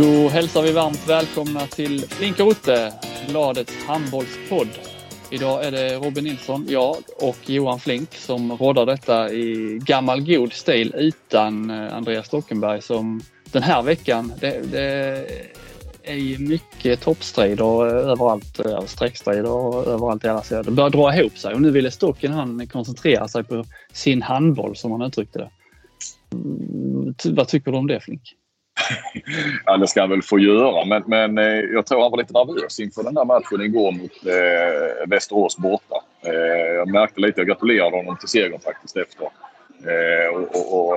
Då hälsar vi varmt välkomna till Flink och Rutte, bladets handbollspodd. Idag är det Robin Nilsson, jag och Johan Flink som råddar detta i gammal god stil utan eh, Andreas Stockenberg som den här veckan, det, det är ju mycket toppstrider eh, överallt, eh, alltså streckstrider överallt i alla serier. Det börjar dra ihop sig och nu ville Stocken han koncentrera sig på sin handboll som han uttryckte det. Mm, vad tycker du om det Flink? ja, det ska han väl få göra. Men, men eh, jag tror han var lite nervös inför den där matchen igår mot eh, Västerås borta. Eh, jag märkte lite, jag gratulerade honom till segern faktiskt efter. Eh, och, och, och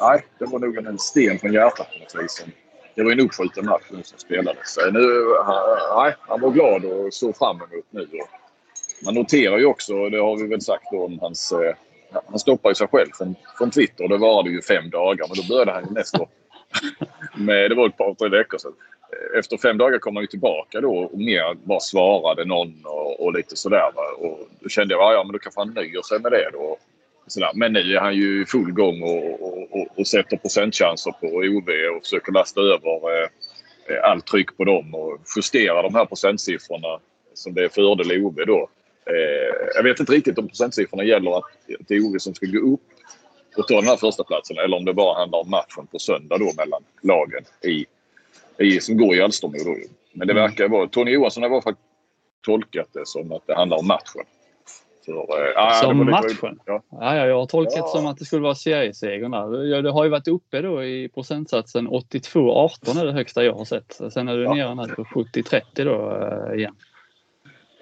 nej, det var nog en sten från hjärtat på något vis. Det var en uppskjuten match nu som spelades. Nu, nej, han var glad och såg fram emot nu. Man noterar ju också, det har vi väl sagt om hans eh, han stoppar ju sig själv från, från Twitter. Det var det ju fem dagar, men då började han ju nästa med, Det var ett par, tre veckor sedan. Eh, efter fem dagar kom han ju tillbaka då och mer bara svarade någon och, och lite sådär. Va? Och då kände jag, ah, ja men då kanske han nöjer sig med det då. Sådär. Men nu är han ju i full gång och, och, och, och sätter procentchanser på OV och försöker lasta över eh, eh, allt tryck på dem och justera de här procentsiffrorna som det är fördel OV då. Eh, jag vet inte riktigt om procentsiffrorna gäller att det är OV som ska gå upp och ta den här första platsen eller om det bara handlar om matchen på söndag då mellan lagen i, i, som går i Alstermo. Men det mm. verkar vara... Tony Johansson har faktiskt tolkat det som att det handlar om matchen. För, äh, som matchen? ja. Ja, ja, jag har tolkat ja. som att det skulle vara seriesegern där. Det har ju varit uppe då i procentsatsen 82-18 är det högsta jag har sett. Sen är du ja. nere på 70-30 då äh, igen.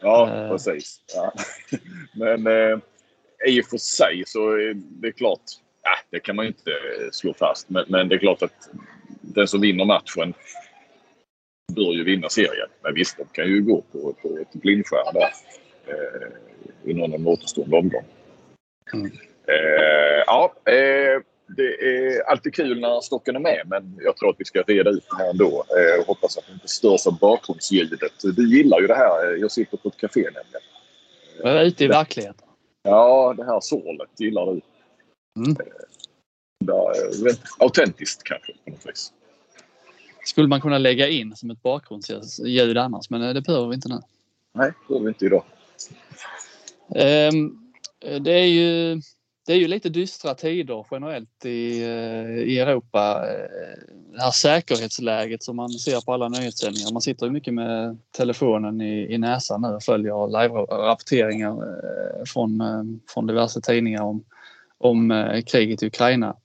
Ja, uh. precis. Ja. Men eh, i och för sig så är det klart, ja, det kan man ju inte slå fast. Men, men, det är klart att den som vinner matchen bör ju vinna serien. Men visst, de kan ju gå på, på ett blindskär där eh, i någon återstående omgång. Mm. Eh, ja, eh, det är alltid kul när stocken är med, men jag tror att vi ska reda ut det här ändå. Jag eh, hoppas att det inte störs av bakgrundsljudet. Du gillar ju det här. Jag sitter på ett café nämligen. Jag är ute i verkligheten. Ja, det här sålet gillar du. Mm. Eh, autentiskt kanske på något vis. Skulle man kunna lägga in som ett bakgrundsljud annars, men eh, det behöver vi inte nu. Nej, det behöver vi inte idag. Um, det är ju det är ju lite dystra tider generellt i, eh, i Europa. Eh, det här säkerhetsläget som man ser på alla nyhetssändningar. Man sitter ju mycket med telefonen i, i näsan nu och följer live-rapporteringar eh, från, från diverse tidningar om, om kriget i Ukraina.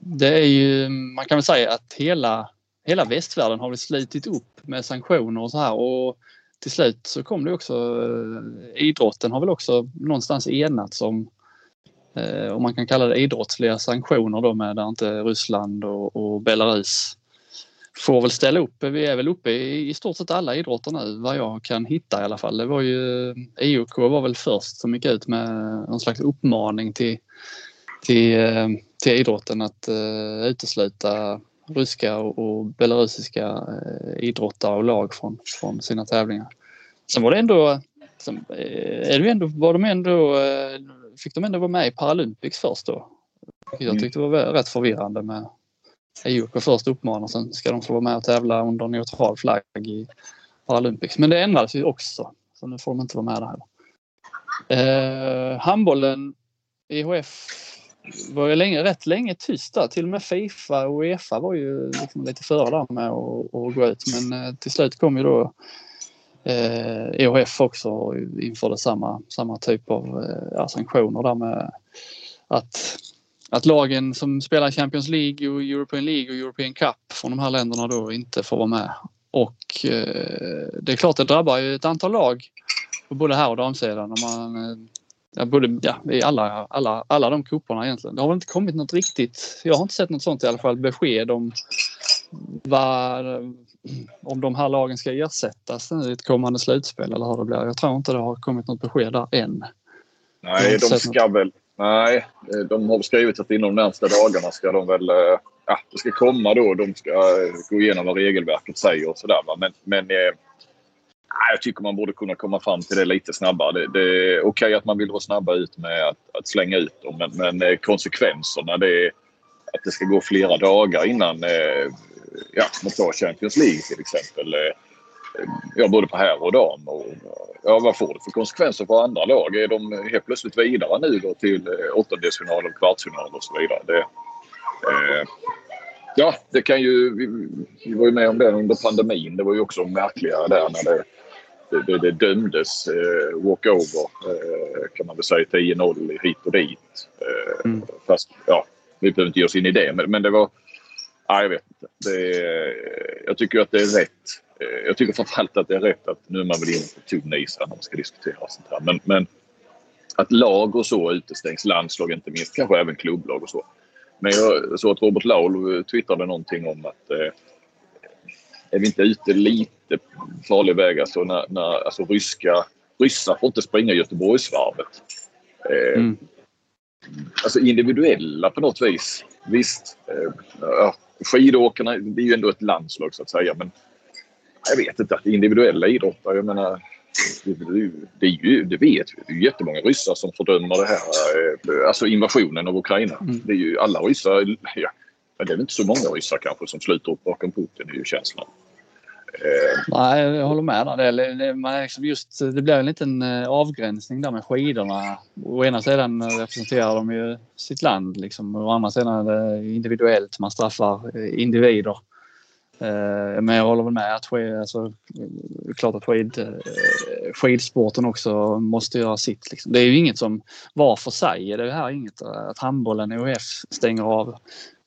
Det är ju, man kan väl säga att hela, hela västvärlden har väl slitit upp med sanktioner och så här och till slut så kom det också, idrotten har väl också någonstans enats om eh, om man kan kalla det idrottsliga sanktioner då med där inte Ryssland och, och Belarus får väl ställa upp. Vi är väl uppe i, i stort sett alla idrotter nu vad jag kan hitta i alla fall. Det var ju eh, IOK var väl först som gick ut med någon slags uppmaning till, till, eh, till idrotten att uh, utesluta ryska och, och belarusiska uh, idrottare och lag från, från sina tävlingar. Sen var det ändå, sen, är det ändå var de ändå fick de ändå vara med i Paralympics först då. Jag mm. tyckte det var rätt förvirrande med IOK först uppmanar sen ska de få vara med och tävla under neutral flagg i Paralympics. Men det ändrades ju också. Så nu får de inte vara med där. Eh, handbollen, IHF var ju länge, rätt länge tyst där. Till och med Fifa och Uefa var ju liksom lite före där med att, gå ut. Men eh, till slut kom ju då EHF också införde samma, samma typ av eh, sanktioner där med att, att lagen som spelar Champions League och European League och European Cup från de här länderna då inte får vara med. Och eh, det är klart det drabbar ju ett antal lag på både här och damsidan. Man, eh, ja, både, ja, i alla, alla, alla de kupperna egentligen. Det har väl inte kommit något riktigt, jag har inte sett något sånt i alla fall, besked om vad, om de här lagen ska ersättas i ett kommande slutspel eller hur det blir. Jag tror inte det har kommit något besked där än. Nej, de ska något. väl... Nej, de har skrivit att inom de närmsta dagarna ska de väl... Eh, ja, det ska komma då. De ska eh, gå igenom vad regelverket säger och sådär. Men, men eh, jag tycker man borde kunna komma fram till det lite snabbare. Det, det är okej okay att man vill vara snabba ut med att, att slänga ut dem, men, men konsekvenserna det är att det ska gå flera dagar innan eh, ja, man tar Champions League till exempel. Eh, ja, både på här och dam. Och, ja, vad får det för konsekvenser för andra lag? Är de helt plötsligt vidare nu då till eh, åttondelsfinal och kvartsfinal och så vidare? Det, eh, ja, det kan ju... Vi, vi, var ju med om det under pandemin. Det var ju också märkligare där när det, det, det, det dömdes eh, walkover eh, kan man väl säga 10-0 hit och dit. Eh, mm. Fast ja, vi behöver inte ge oss in i det. Men, men det var... Nej, jag vet inte. Det, jag tycker att det är rätt jag tycker framförallt att det är rätt att nu är man väl inne på tunn is när man ska diskutera sånt här. Men, men att lag och så utestängs, landslag inte minst, kanske även klubblag och så. Men jag såg att Robert Laul twittrade någonting om att eh, är vi inte ute lite farlig väg alltså när, när alltså ryska, ryssar får inte springa Göteborgsvarvet. Eh, mm. Alltså individuella på något vis. Visst, eh, ja, skidåkarna, det är ju ändå ett landslag så att säga. Men jag vet inte. Individuella idrottare, jag menar. Det, det, är ju, det vet vi. Det är jättemånga ryssar som fördömer det här. Eh, alltså invasionen av Ukraina. Mm. Det är ju alla ryssar. Ja, det är väl inte så många ryssar kanske som sluter upp bakom Putin, är ju känslan. Nej, jag håller med. Där. Det, det, man liksom just, det blir en liten eh, avgränsning där med skidorna. Å ena sidan eh, representerar de ju sitt land liksom. Å andra sidan är det individuellt. Man straffar eh, individer. Men jag håller väl med att skid, alltså, klart att skid, skidsporten också måste göra sitt. Liksom. Det är ju inget som var för sig. Det är här inget att handbollen OF stänger av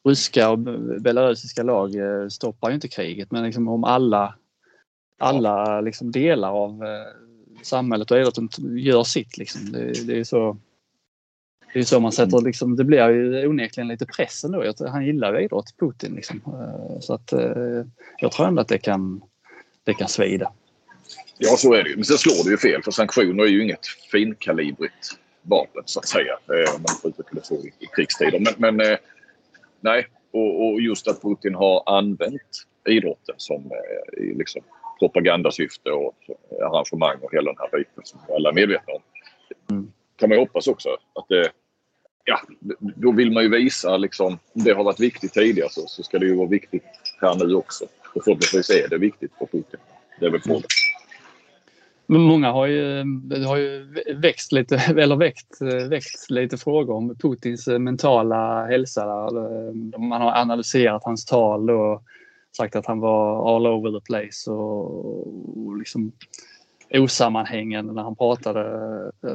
ryska och belarusiska lag stoppar ju inte kriget. Men liksom om alla, alla liksom delar av samhället och idrotten gör sitt. Liksom. Det, det är så det är så man sätter liksom, det blir ju onekligen lite press ändå. Han gillar ju idrott, Putin. Liksom. Eh, så att eh, jag tror ändå att det kan, det kan svida. Ja, så är det ju. Men sen slår det ju fel för sanktioner är ju inget finkalibrigt vapen så att säga. Eh, om man får uttrycka det så i, i krigstider. Men, men nej, och, och, just att Putin har använt idrotten som liksom, propagandasyfte och arrangemang och hela den här biten som alla är medvetna om. Mm. kan man ju hoppas också att det ja, då vill man ju visa liksom, om det har varit viktigt tidigare så, så ska det ju vara viktigt här nu också. Och förhoppningsvis är det viktigt för Putin. Det är väl frågan. Men många har ju, har ju växt lite, eller väckt, väckt lite frågor om Putins mentala hälsa. Man har analyserat hans tal och sagt att han var all over the place och, och liksom osammanhängande när han pratade. Eh,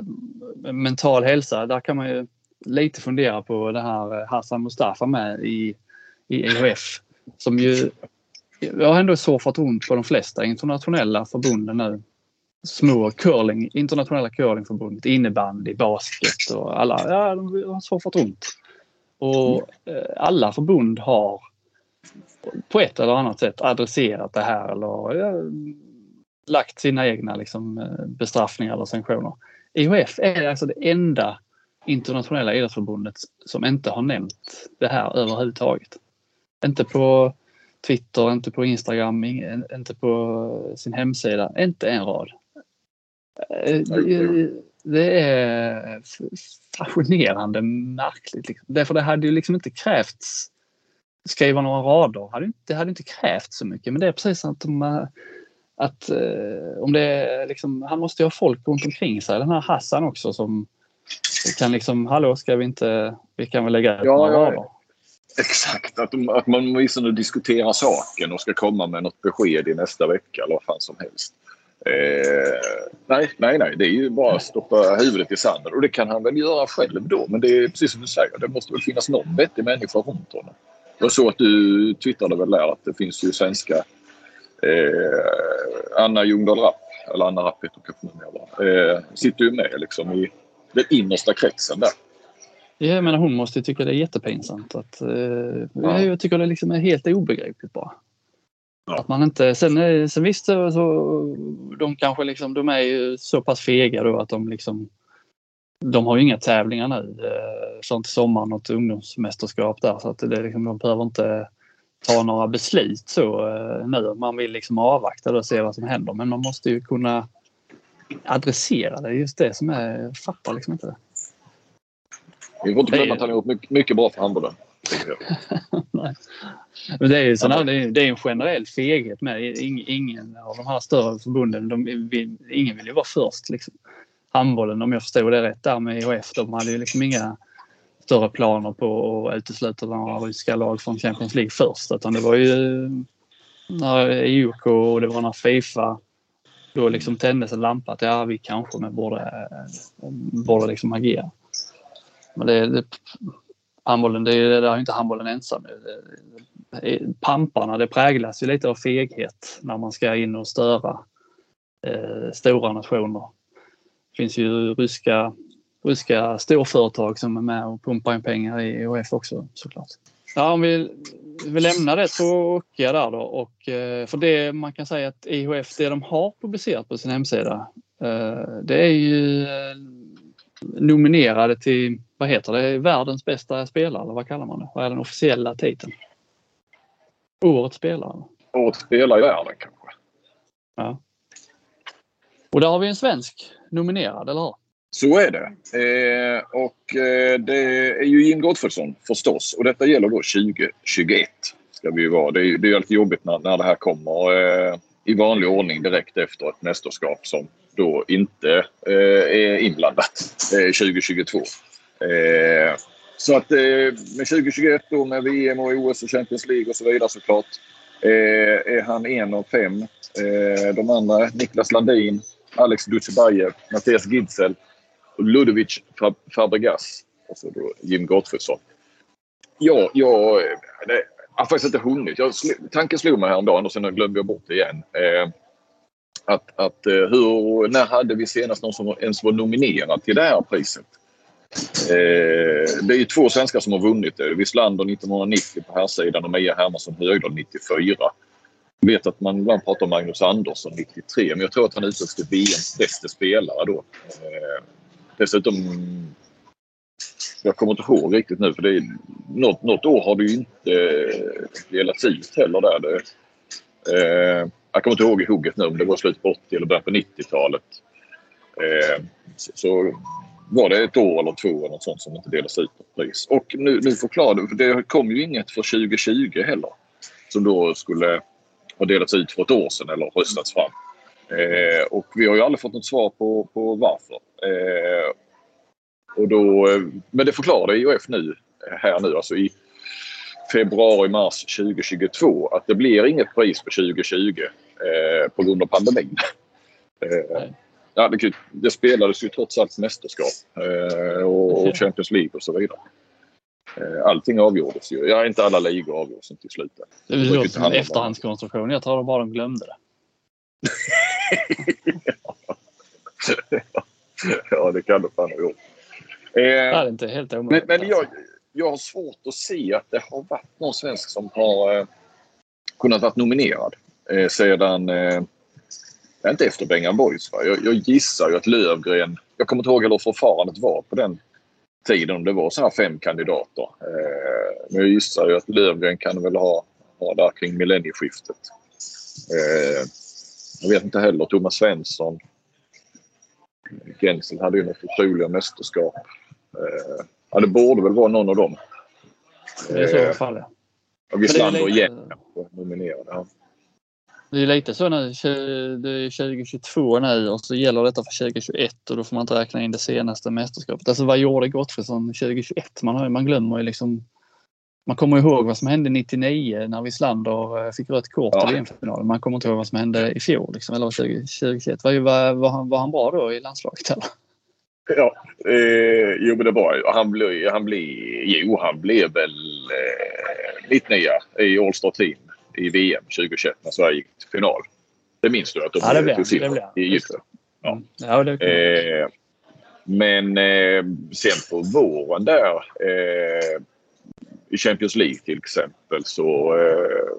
eh, mental hälsa, där kan man ju lite fundera på det här eh, Hassan Mustafa med i, i EHF. Som ju jag har ändå surfat runt på de flesta internationella förbunden nu. Små curling, internationella curlingförbundet, innebandy, basket och alla. Ja, de har surfat runt. Och alla förbund har på ett eller annat sätt adresserat det här eller ja, lagt sina egna liksom, eh, bestraffningar eller sanktioner. EHF är alltså det enda internationella idrottsförbundet som inte har nämnt det här överhuvudtaget. Inte på Twitter, inte på Instagram, inte på sin hemsida, inte en rad. Eh, det är fascinerande märkligt. Liksom. Därför det hade ju liksom inte krävts skriva några rader. Det hade inte krävts så mycket. Men det är precis som att, de, att eh, om det liksom, han måste ju ha folk runt omkring sig. Den här Hassan också som kan liksom, hallå ska vi inte, vi kan väl lägga ut ja, några rader. Ja, exakt, att, de, att man åtminstone diskuterar saken och ska komma med något besked i nästa vecka eller vad fan som helst. Eh, nej, nej, nej. Det är ju bara att stoppa huvudet i sanden. Och det kan han väl göra själv då. Men det är precis som du säger. Det måste väl finnas någon vettig människa runt honom. Jag såg att du twittrade väl där att det finns ju svenska eh, Anna Ljungdahl Rapp, eller Anna Rapp heter hon kanske eh, sitter ju med liksom i den innersta kretsen där. Ja, menar hon måste tycka det är jättepinsamt. Att, eh, ja. Jag tycker det liksom är helt obegripligt bara. Ja. Att man inte, sen, sen visst så, de kanske liksom, de är ju så pass fega då att de liksom de har ju inga tävlingar nu. Eh, sånt sommar, något ungdomsmästerskap där så att det liksom, de behöver inte ta några beslut så eh, nu. Man vill liksom avvakta och se vad som händer men man måste ju kunna adressera det. Just det som är... Jag fattar liksom inte det. Vi får inte glömma att han har gjort mycket, mycket bra för handbollen. Men det är ju sådär, det är en generell feghet med. Ingen av de här större förbunden, de ingen vill ju vara först. Liksom. Handbollen, om jag förstod det rätt där med IHF, de hade ju liksom inga större planer på att utesluta några ryska lag från Champions League först. Utan det var ju när IOK och det var när Fifa då liksom tändes en lampa att ja, vi kanske med borde, borde liksom agera. Men det, det, handbollen, det, det är inte handbollen ensam. Det, pamparna, det präglas ju lite av feghet när man ska in och störa eh, stora nationer. Finns ju ryska, ryska storföretag som är med och pumpar in pengar i EHF också såklart. Ja, om vi, vi lämnar det tråkiga där då och eh, för det man kan säga att IHF, det de har publicerat på sin hemsida, eh, det är ju eh, nominerade till, vad heter det, världens bästa spelare eller vad kallar man det? Vad är den officiella titeln? Årets spelare? Årets spelare i världen kanske. Ja. Och där har vi en svensk nominerad, eller hur? Så är det. Eh, och eh, det är ju Jim Gottfridsson förstås. Och detta gäller då 2021. Ska vi ju vara. Det är, det är alltid jobbigt när, när det här kommer eh, i vanlig ordning direkt efter ett mästerskap som då inte eh, är inblandat eh, 2022. Eh, så att eh, med 2021 då med VM och OS och Champions League och så vidare såklart eh, är han en av fem. Eh, de andra, Niklas Landin, Alex Dutjebajev, Mattias Gidsel Ludovic Fabregas och så då Jim Gottfridsson. Ja, jag, eh, det, jag har faktiskt inte hunnit. Jag, tanken slog mig häromdagen och sen glömde jag bort det igen. Eh, att, att eh, hur, när hade vi senast någon som ens var nominerad till det här priset? Eh, det är ju två svenskar som har vunnit det. Wislander 1990 på här sidan och Mia Hermansson Högdahl 94. Jag vet att man ibland pratar om Magnus Andersson 93 men jag tror att han utsågs till VMs bästa spelare då. Eh, Dessutom, jag kommer inte ihåg riktigt nu för det är, något, något år har det ju inte eh, delats ut heller där. Det, eh, jag kommer inte ihåg i hugget nu om det var slutet på 80 eller början på 90-talet. Eh, så, så, var det ett år eller två eller något sånt som inte delas ut något pris. Och nu, nu förklarar för det kom ju inget för 2020 heller. Som då skulle ha delats ut för ett år sedan eller röstats fram. Eh, och vi har ju aldrig fått något svar på, på varför. Eh, och då, eh, men det förklarade IOF nu, här nu, alltså i februari, mars 2022 att det blir inget pris för 2020 eh, på grund av pandemin. Eh, ja, det, det, spelades ju trots allt mästerskap eh, och, och, Champions League och så vidare. Eh, allting avgjordes ju. Ja, inte alla ligor avgjordes till slut. Det låter som en efterhandskonstruktion. Jag tror bara de glömde det. ja, det kan det fan ha gjort. Eh, det är inte helt omöjligt. Men, men jag, jag har svårt att se att det har varit någon svensk som har eh, kunnat vara nominerad eh, sedan... Eh, inte efter Bengan Boys. Va? Jag, jag gissar ju att Lövgren... Jag kommer inte ihåg hur förfarandet var på den tiden. Om det var så här fem kandidater. Eh, men jag gissar ju att Lövgren kan väl ha, ha där kring millennieskiftet. Eh, jag vet inte heller. Thomas Svensson. Gensel hade ju något otroliga mästerskap. Eh, ja, det borde väl vara någon av dem. Det är så i alla fall, ja. Och Wislander igen nominerade. Ja. Det är lite så nu. Det är 2022 nu och så gäller detta för 2021 och då får man inte räkna in det senaste mästerskapet. Alltså vad gjorde Gottfridsson 2021? Man, man glömmer ju liksom man kommer ihåg vad som hände 99 när Wislander eh, fick rött kort ja. i VM-finalen. Man kommer inte ihåg vad som hände i fjol, liksom, eller 2021. Var, var, var, han, var han bra då i landslaget? Eller? Ja, eh, jo men det var Han blev, han blev, jo, han blev väl eh, mitt nya i All-Star Team i VM 2021 när Sverige gick till final. Det minns du att de ja, det blev, tog silver i Egypten? Ja. Mm. ja det eh, men eh, sen på våren där eh, i Champions League till exempel så... Eh,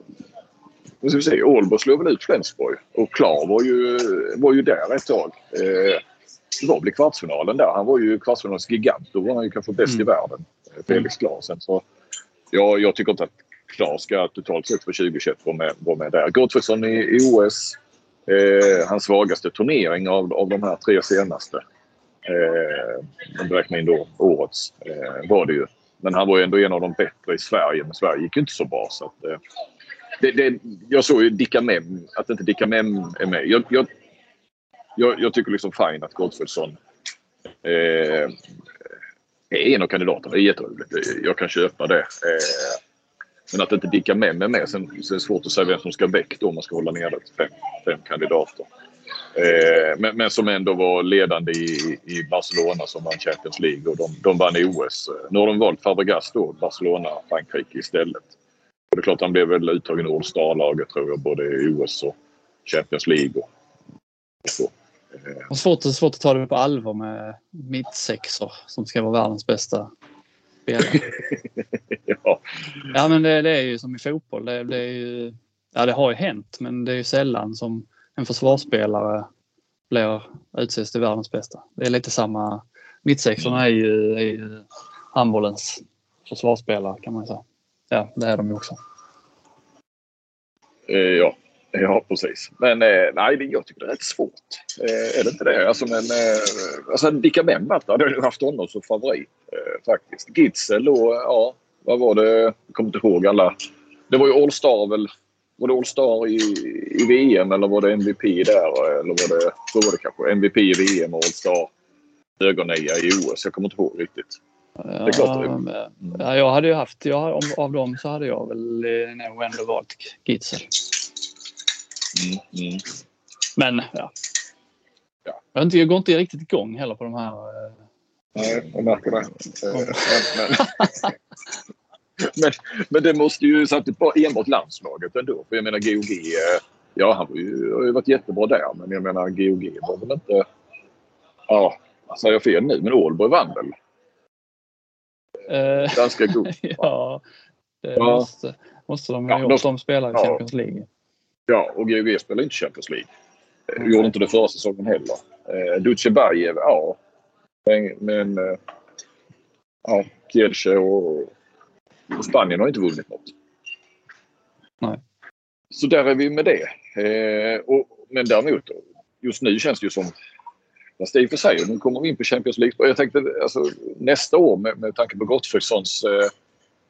ska vi se, Ålborg slog väl ut Flensburg och Klar var ju, var ju där ett tag. Eh, det var väl i kvartsfinalen där. Han var ju kvartsfinalens gigant. Då var han ju kanske bäst mm. i världen. Eh, Felix Klarsen. Så ja, jag tycker inte att Klar ska totalt sett för 2021 vara med, vara med där. Gottfridsson i, i OS. Eh, hans svagaste turnering av, av de här tre senaste. Eh, om du räknar in då årets. Eh, var det ju Men han var ju ändå en av de bättre i Sverige. Men Sverige gick ju inte så bra. Så att, eh, det, det, jag såg ju Dicka Mem, att inte Dicka Mem är med. Jag, jag, jag, jag tycker liksom fine att Gottfridsson eh, är en av kandidaterna. Det är jätteroligt. Jag kan köpa det. Eh, men att inte Dicka med mig med. Sen, sen är det svårt att säga vem som ska väck då om man ska hålla ner det till fem, fem kandidater. Eh, men, men, som ändå var ledande i, i Barcelona som vann Champions League och de, de vann i OS. Nu har de valt Fabregas då, Barcelona, Frankrike istället. Och det är klart han blev väl uttagen i All-Star-laget tror jag, både i OS och Champions League. Och, och så. Eh. Svårt, svårt att ta det på allvar med mittsexor som ska vara världens bästa spelare. ja. ja men det, det, är ju som i fotboll. Det, det, är ju, ja, det har ju hänt men det är ju sällan som en försvarsspelare blir utses till världens bästa. Det är lite samma. Mittsexorna är ju, är ju handbollens försvarsspelare kan man säga. Ja, det är de ju också. Eh, ja, ja precis. Men eh, nej, jag tycker det är rätt svårt. Eh, är det inte det? Alltså, men, eh, alltså Dicka Mehmet hade jag haft honom som favorit eh, faktiskt. Gitzel och eh, ja, vad var det? Jag kommer inte ihåg alla. Det var ju All Star väl var det All-Star i, i VM eller var det MVP där? Eller var det, så var det kanske. MVP i VM och All-Star ögonnia i OS. Jag kommer inte ihåg riktigt. Det är klart det. Mm. Ja, jag hade ju haft, jag, av dem så hade jag väl nog ändå valt Gitzel. Mm, mm. Men ja. ja. Jag, inte, jag går inte riktigt igång heller på de här. Eh, Nej, jag märker det. men, men, men det måste ju samtidigt vara enbart landslaget ändå. För jag menar GOG, eh, ja han har ju, har ju varit jättebra där. Men jag menar GOG var väl inte... Ja, säger jag fel nu? Men Ålborg vann väl? Ganska god. ja, det ja. Måste, måste de ha ja, gjort. De spelar i ja. Champions League. Ja, och GOG spelar inte Champions League. Mm. Gjorde inte det förra säsongen heller. Eh, Duce Bajev, ja. Men, men eh, ja, Kielce och Spanien har inte vunnit något. Nej. Så där är vi med det. Eh, och, men däremot, just nu känns det ju som... Fast i och för sig, nu kommer vi in på Champions League. Jag tänkte alltså, nästa år med, med tanke på Gottfridssons eh,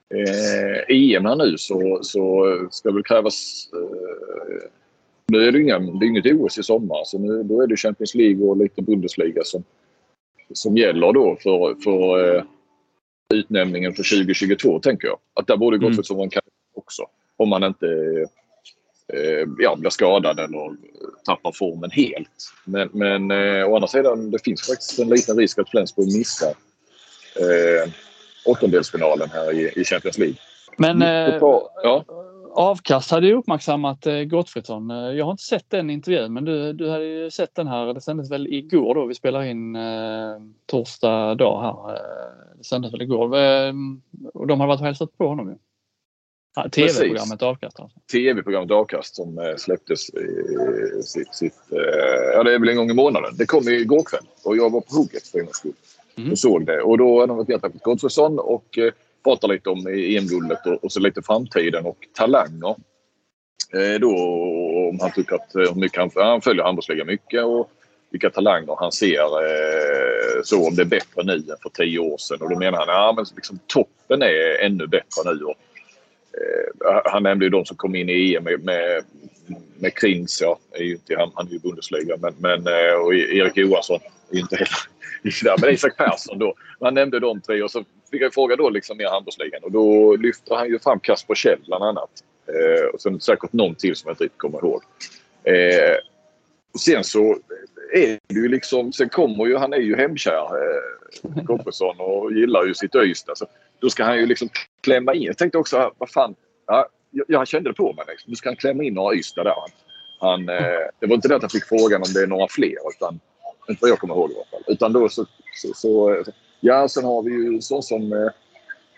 eh, EM här nu så, så ska det krävas... Eh, nu är det, inga, det är inget OS i sommar så nu, då är det Champions League och lite Bundesliga som, som gäller då för, för eh, utnämningen för 2022 tänker jag. Att där borde Gottfridsson mm. vara en kandidat också. Om man inte eh, ja, blir skadad eller tappar formen helt. Men, men eh, å andra sidan, det finns faktiskt en liten risk att Flensburg missar eh, åttondelsfinalen här i, i Champions League. Men eh, ja. Avkast hade ju uppmärksammat eh, Gottfridsson. Eh, jag har inte sett den intervjun men du, du hade ju sett den här. Det sändes väl igår då. Vi spelar in eh, torsdag dag här. Eh, det sändes väl igår. Och de har varit och hälsat på honom ju. Tv-programmet Avkast. Alltså. Tv-programmet Avkast som släpptes i sitt, sitt ja det är väl en gång i månaden. Det kom igår kväll och jag var på hugget för en skull. Mm. Och såg det. Och då hade de varit hjärtat Gottfridsson och eh, pratade lite om EM-guldet och, och så lite framtiden och talanger. Eh, då om han tycker att eh, mycket han, han följer handbollsligan mycket och vilka talanger han ser. Eh, så om det är bättre nu än för tio år sedan. Och då menar han att ja, liksom, toppen är ännu bättre nu. Och, eh, han nämnde ju de som kom in i EM med, med, med Krins. Ja, är ju inte, han, han är ju Bundesliga. Men, men, eh, och e- Erik Johansson inte heller men Isak Persson då. Han nämnde de tre och så fick jag fråga då liksom mer handbollsligan och då lyfter han ju fram Kasper Kjell bland annat. Eh, och sen säkert någon till som jag inte riktigt kommer ihåg. Eh, och sen så är det ju liksom, sen kommer ju, han är ju hemkär, eh, Gottfridsson och gillar ju sitt Öysta. Så då ska han ju liksom klämma in. Jag tänkte också, ah, vad fan, ja, jag, kände det på mig. Liksom. Nu ska han klämma in några Ystad där. Han, han eh, det var inte det att han fick frågan om det är några fler, utan inte vad jag kommer ihåg i alla fall. Utan då så, så, så Ja, sen har vi ju så som eh,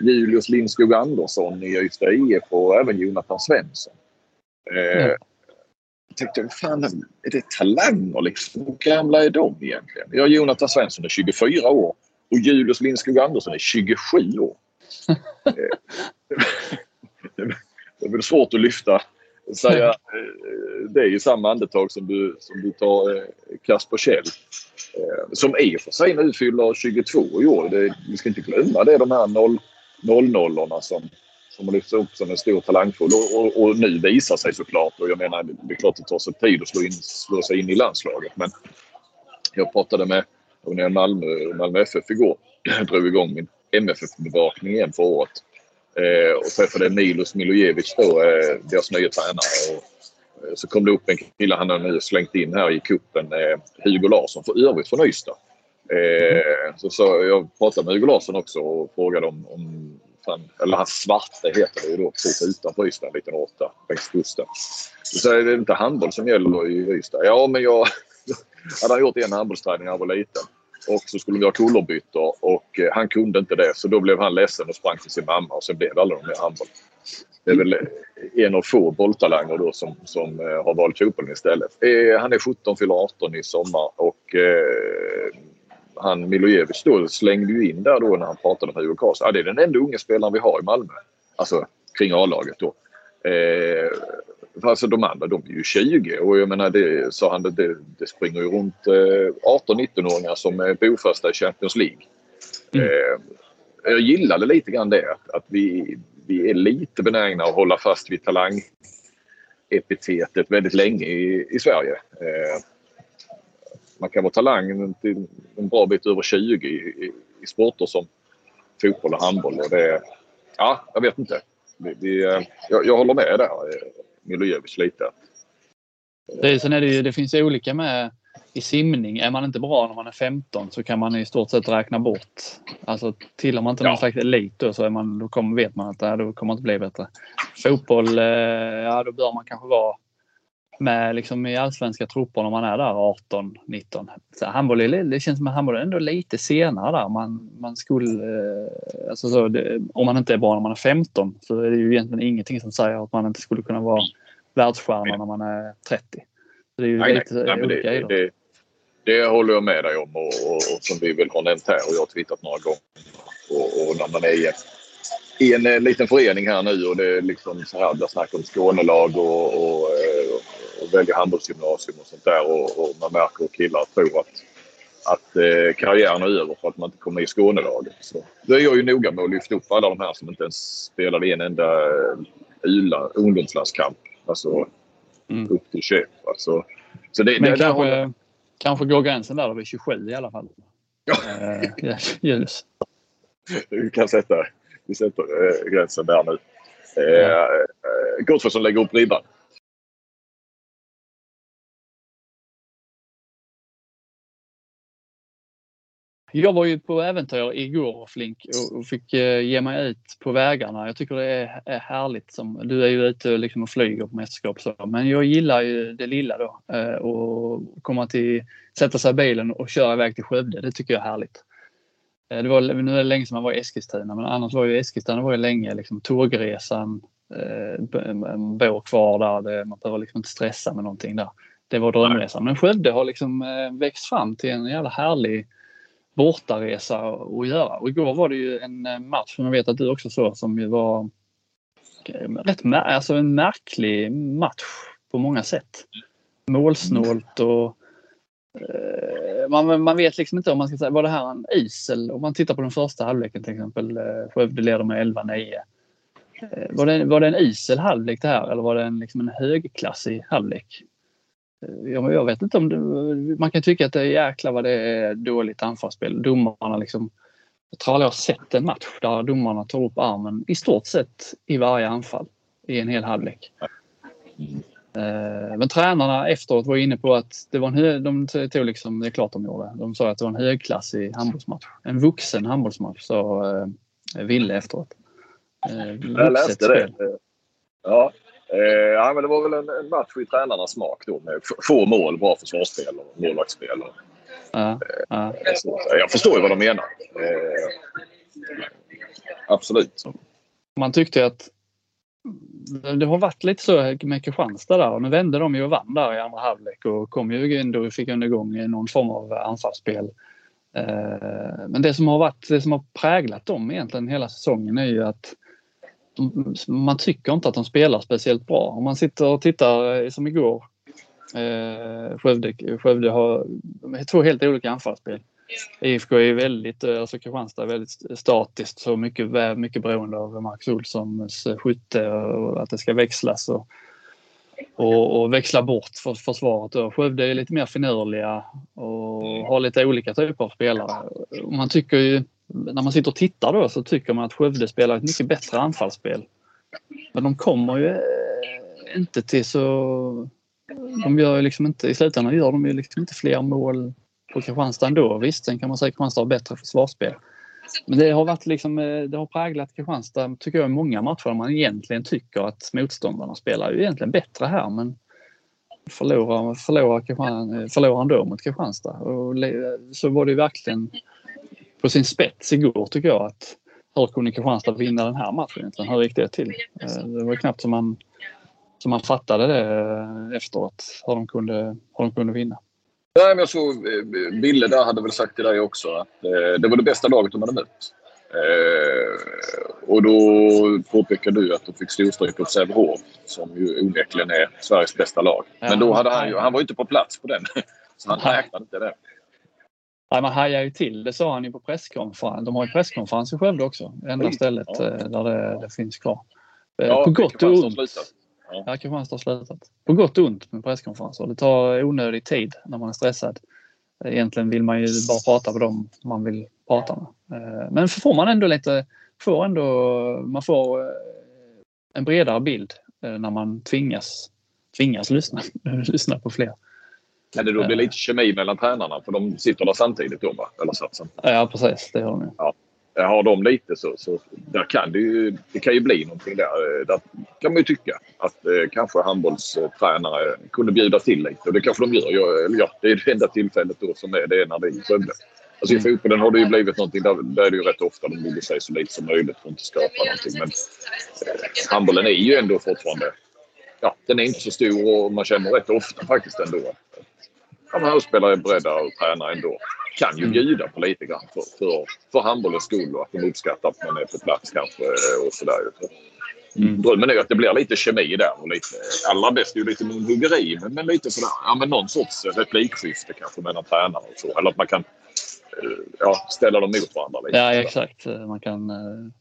Julius Lindskog Andersson i Ystad IF och även Jonathan Svensson. Eh, mm. Jag tänkte, fan, är det talanger liksom? Hur gamla är de egentligen? Ja, Jonathan Svensson är 24 år och Julius Lindskog Andersson är 27 år. Eh, det är väl svårt att lyfta säga eh, det i samma andetag som du, som du tar eh, Kasper Kjell. Eh, som i och för sig nu fyller 22 i år. Det, vi ska inte glömma det. De här 0, 00 som, som har lyfts upp som en stor talangfull och, och, och, nu visar sig såklart. Och jag menar, det är klart det tar sig tid att slå, in, slå sig in i landslaget. Men jag pratade med Malmö, Malmö FF igår. Jag drog igång min MFF-bevakning igen för året. Eh, och träffade Milos Milojevic då, eh, deras nya tränare. Och, eh, så kom det upp en kille han har nu slängt in här i kuppen, eh, Hugo Larsson, för övrigt från Ystad. Eh, så, så jag pratade med Hugo Larsson också och frågade om, om han, eller hans Svarte heter det ju då, precis utanför Ystad, en liten åtta, längs kusten. Så sa det är inte handboll som gäller i Ystad. Ja, men jag hade gjort en handbollsträning när jag var liten. Och så skulle vi ha kullerbyttor och eh, han kunde inte det så då blev han ledsen och sprang till sin mamma och sen blev det aldrig mer handboll. Det är väl eh, en av få bolltalanger då som, som eh, har valt fotbollen istället. Han är 17, fyller 18 i sommar och eh, han Milojevic då slängde ju in där då när han pratade med Hugo Karlsson. Ja, det är den enda unga spelaren vi har i Malmö. Alltså kring A-laget då. Eh, alltså de andra de är ju 20 och jag menar det sa han det, det springer ju runt eh, 18-19-åringar som är bofasta i Champions League. Mm. Eh, jag gillade lite grann det att, att vi, vi är lite benägna att hålla fast vid talangepitetet väldigt länge i, i Sverige. Eh, man kan vara talang till en bra bit över 20 i, i, i sporter som fotboll och handboll. Och det, ja, jag vet inte. Vi, vi, eh, jag, jag håller med där, Milojevic, lite. Det, sen är det, ju, det finns olika med i simning. Är man inte bra när man är 15 så kan man i stort sett räkna bort. Alltså tillhör man inte ja. någon slags elit då, så är man, då kommer, vet man att det då kommer inte bli bättre. Fotboll, eh, ja då bör man kanske vara med liksom i allsvenska trupper när man är där 18, 19. Så handboll, det känns som att handboll är ändå lite senare där. Man, man skulle, eh, alltså så, det, om man inte är bra när man är 15 så är det ju egentligen ingenting som säger att man inte skulle kunna vara världsstjärna när man är 30. Så det är ju nej, lite nej, olika det, det, det, håller jag med dig om och, och, och, som vi väl har nämnt här och jag har twittrat några gånger. Och, och när man är i, en, en liten förening här nu och det är liksom så här, där snack om Skånelag och och välja handbollsgymnasium och sånt där. Och, och man märker att killar tror att, att eh, karriären är över för att man inte kommer i Skånelaget. Så då är jag ju noga med att lyfta upp alla de här som inte ens spelade en enda uh, ungdomslandskamp. Alltså mm. upp till 21. Alltså, så det, Men det, kanske, har... kanske går gränsen där vid 27 i alla fall. Ja. Uh, ljus. Vi kan sätta, vi sätter uh, gränsen där nu. Ja. Uh, Gottfridsson lägger upp ribban. Jag var ju på äventyr igår Flink och fick eh, ge mig ut på vägarna. Jag tycker det är härligt. Som, du är ju ute liksom och flyger på mästerskap så. Men jag gillar ju det lilla då. Eh, och komma till, sätta sig i bilen och köra iväg till Skövde. Det tycker jag är härligt. Eh, det var, nu är det länge sedan man var i Eskilstuna men annars var ju Eskilstuna var ju länge liksom tågresan. En bor kvar där. Man behöver liksom inte stressa med någonting där. Det var drömresan. Men Skövde har liksom växt fram till en jävla härlig bortaresa att göra. Och igår var det ju en eh, match som jag vet att du också såg som ju var eh, rätt alltså en märklig match på många sätt. Målsnålt och eh, man, man vet liksom inte om man ska säga, var det här en isel? Om man tittar på den första halvleken till exempel, eh, Skövde leder med 11-9. Var det, var det en isel halvlek det här eller var det en, liksom en högklassig halvlek? Jag, jag vet inte om det, man kan tycka att det är jäkla vad det är dåligt anfallsspel. Domarna liksom, jag tror aldrig jag sett en match där domarna tar upp armen i stort sett i varje anfall i en hel halvlek. Eh, men tränarna efteråt var inne på att det var en hög, de tog liksom, det är klart de gjorde. De sa att det var en högklassig handbollsmatch. En vuxen handbollsmatch sa eh, Ville efteråt. Eh, jag läste det. Ja, Eh, ja, men det var väl en, en match i tränarnas smak då med få mål, bra försvarsspel och målvaktsspel. Och, ja, ja. Eh, jag förstår ju vad de menar. Eh, absolut. Man tyckte att det har varit lite så med Kristianstad där och nu vände de ju och vann där i andra halvlek och kom ju ändå fick ändå igång någon form av anfallsspel. Eh, men det som har varit, det som har präglat dem egentligen hela säsongen är ju att man tycker inte att de spelar speciellt bra. Om man sitter och tittar eh, som igår. Eh, Skövde, Skövde har två helt olika anfallsspel. IFK är väldigt, eh, alltså Kristianstad är väldigt statiskt så mycket, mycket beroende av Max Olssons eh, skytte och att det ska växlas och, och, och växla bort för försvaret. Och Skövde är lite mer finurliga och har lite olika typer av spelare. Man tycker ju, när man sitter och tittar då så tycker man att Skövde spelar ett mycket bättre anfallsspel. Men de kommer ju eh, inte till så... De gör ju liksom inte, I slutändan gör de ju liksom inte fler mål på Kristianstad ändå. Visst, sen kan man säga att Kristianstad har bättre försvarsspel. Men det har varit liksom, eh, det har präglat Kristianstad, tycker jag, i många matcher där man egentligen tycker att motståndarna spelar ju egentligen bättre här men förlorar, förlorar, eh, förlorar ändå mot Kristianstad. Och så var det ju verkligen på sin spets igår tycker jag att hur kunde Kristianstad vinna den här matchen egentligen? Hur gick det till? Eh, det var knappt som man, som man fattade det eh, efteråt, hur de kunde, hur de kunde vinna. Nej, men jag såg Ville där hade väl sagt till dig också att eh, det var det bästa laget de hade mött. Eh, och då påpekar du att de fick storstryk åt Sävehof som ju onekligen är Sveriges bästa lag. Men då hade han ju, han var ju inte på plats på den. Så han räknade inte det. Nej, man hajar ju till. Det sa han ju på presskonferens. De har ju presskonferens i Skövde också. Det enda stället ja. Eh, där det, det, finns kvar. Eh, ja, på gott och ont. Ja. ja, Kristianstad har slutat. På gott och ont med presskonferenser. Det tar onödig tid när man är stressad. Egentligen vill man ju bara prata med dem man vill prata med. Eh, men får man ändå lite, får ändå, man får en bredare bild när man tvingas, tvingas lyssna, lyssna på fler. Kan det då bli lite kemi mellan tränarna? För de sitter där samtidigt då, va? Eller satsen. Ja, precis. Det har de ja. Har de lite så, så där kan det, ju, det kan ju bli någonting där. Där kan man ju tycka att eh, kanske handbollstränare kunde bjuda till lite. Och det kanske de gör. Jag, ja, det är det enda tillfället då som är det när det är i Skövde. Alltså i fotbollen har det ju blivit någonting där, där är det ju rätt ofta de borde säga så lite som möjligt för att inte skapa någonting. Men eh, handbollen är ju ändå fortfarande... Ja, den är inte så stor och man känner rätt ofta faktiskt ändå ja, men spelare är beredda att träna ändå. Kan ju mm. bjuda på lite grann för, för, för handbollens skull och att de uppskattar att man är på plats kanske och sådär. Mm. Drömmen är ju att det blir lite kemi där. Och lite, allra bäst är ju lite munhuggeri men, men lite sådär, ja men någon sorts replikskifte kanske mellan tränare och så. Eller att man kan eh, ja, ställa dem mot varandra lite. Ja exakt. Man kan eh,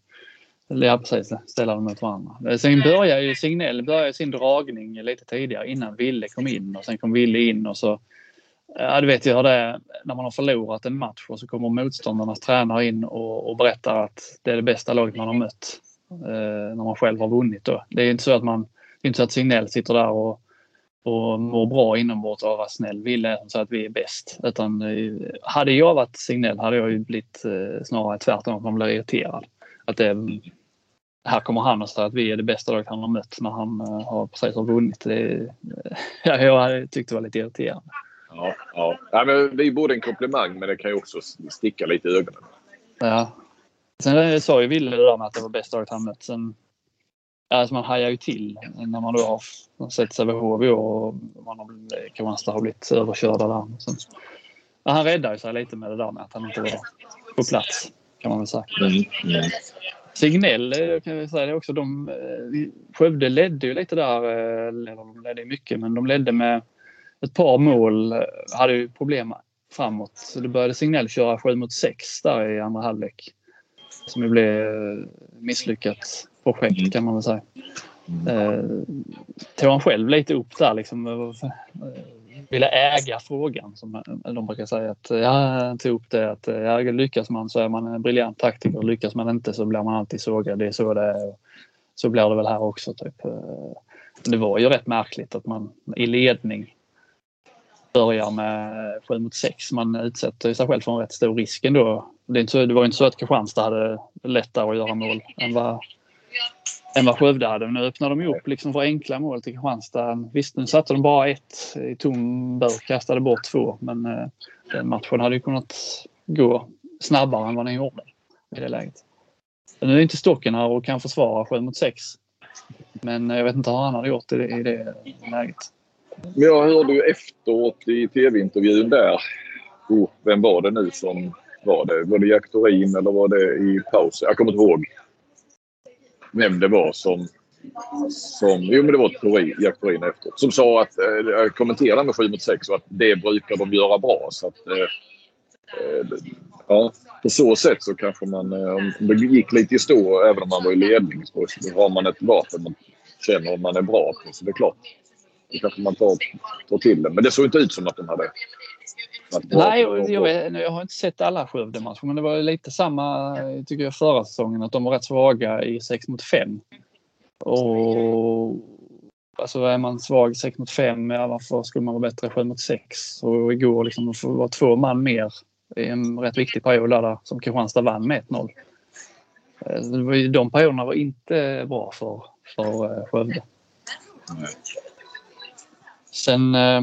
Ja precis, ställa dem mot varandra. Sen börjar ju Signell börjar sin dragning lite tidigare innan Ville kom in och sen kom Ville in och så Ja, du vet ju hur det är när man har förlorat en match och så kommer motståndarnas tränare in och, och berättar att det är det bästa laget man har mött. Eh, när man själv har vunnit då. Det är inte så att man, det är inte så att Signell sitter där och, och mår bra inombords av att snäll. Ville så att vi är bäst. Utan eh, hade jag varit Signell hade jag ju blivit eh, snarare tvärtom, att man blir irriterad. Att det, här kommer han och säger att vi är det bästa laget han har mött när han eh, har precis har vunnit. Det, ja, jag tyckte det var lite irriterande. Ja, ja. ja men är både en komplimang men det kan ju också sticka lite i ögonen. Ja. Sen sa ju Wille det där med att det var bästa laget han mött. Sen, alltså man hajar ju till när man då har sett Sävehof i år och man har, Kristianstad har blivit överkörda där. Sen, ja, han räddade sig lite med det där med att han inte var på plats kan man väl säga. Mm, mm. Signell eh, kan jag säga det också. De, eh, Skövde ledde ju lite där, eh, eller de ledde mycket, men de ledde med ett par mål. Eh, hade ju problem framåt. Så det började Signell köra 7 mot 6 där i andra halvlek. Som ju blev eh, misslyckat projekt mm. kan man väl säga. Eh, tog han själv lite upp där liksom. Eh, ville äga frågan som de brukar säga. Att, ja, han tog upp det att ja, lyckas man så är man en briljant taktiker. Lyckas man inte så blir man alltid sågad. Det är så det är. Så blir det väl här också. Typ. Det var ju rätt märkligt att man i ledning börjar med 7 mot 6. Man utsätter sig själv för en rätt stor risk ändå. Det, är inte så, det var inte så att Kristianstad hade lättare att göra mål än vad, än vad Skövde hade. Men nu öppnar de ju upp liksom för enkla mål till Kristianstad. Visst, nu satte de bara ett i tom burk, kastade bort två. Men eh, den matchen hade ju kunnat gå snabbare än vad den gjorde i det läget. Nu är inte Stocken här och kan försvara 7 mot 6. Men jag vet inte hur han hade gjort i det, i det läget. Men jag hörde ju efteråt i tv-intervjun där. Oh, vem var det nu som var det? Var det Jack Thorin eller var det i paus? Jag kommer inte ihåg vem det var som... som jo, men det var Thorin, Jack Thorin efteråt. Som sa att... Eh, kommenterade med 7 mot 6 och att det brukar de göra bra. Så att, eh, eh, ja, på så sätt så kanske man, eh, om det gick lite i stå även om man var i ledning, så har man ett vapen man känner om man är bra på. Så det är klart, då kanske man tar, tar till det. Men det såg inte ut som att de hade Nej, jag, jag, har inte sett alla Skövde-matcher men det var lite samma tycker jag förra säsongen att de var rätt svaga i 6 mot 5. Och alltså är man svag 6 mot 5, ja, varför skulle man vara bättre 7 mot 6? Och igår liksom att vara två man mer i en rätt viktig period där som Kristianstad vann med 1-0. Eh, de perioderna var inte bra för, för eh, Skövde. Nej. Sen, eh,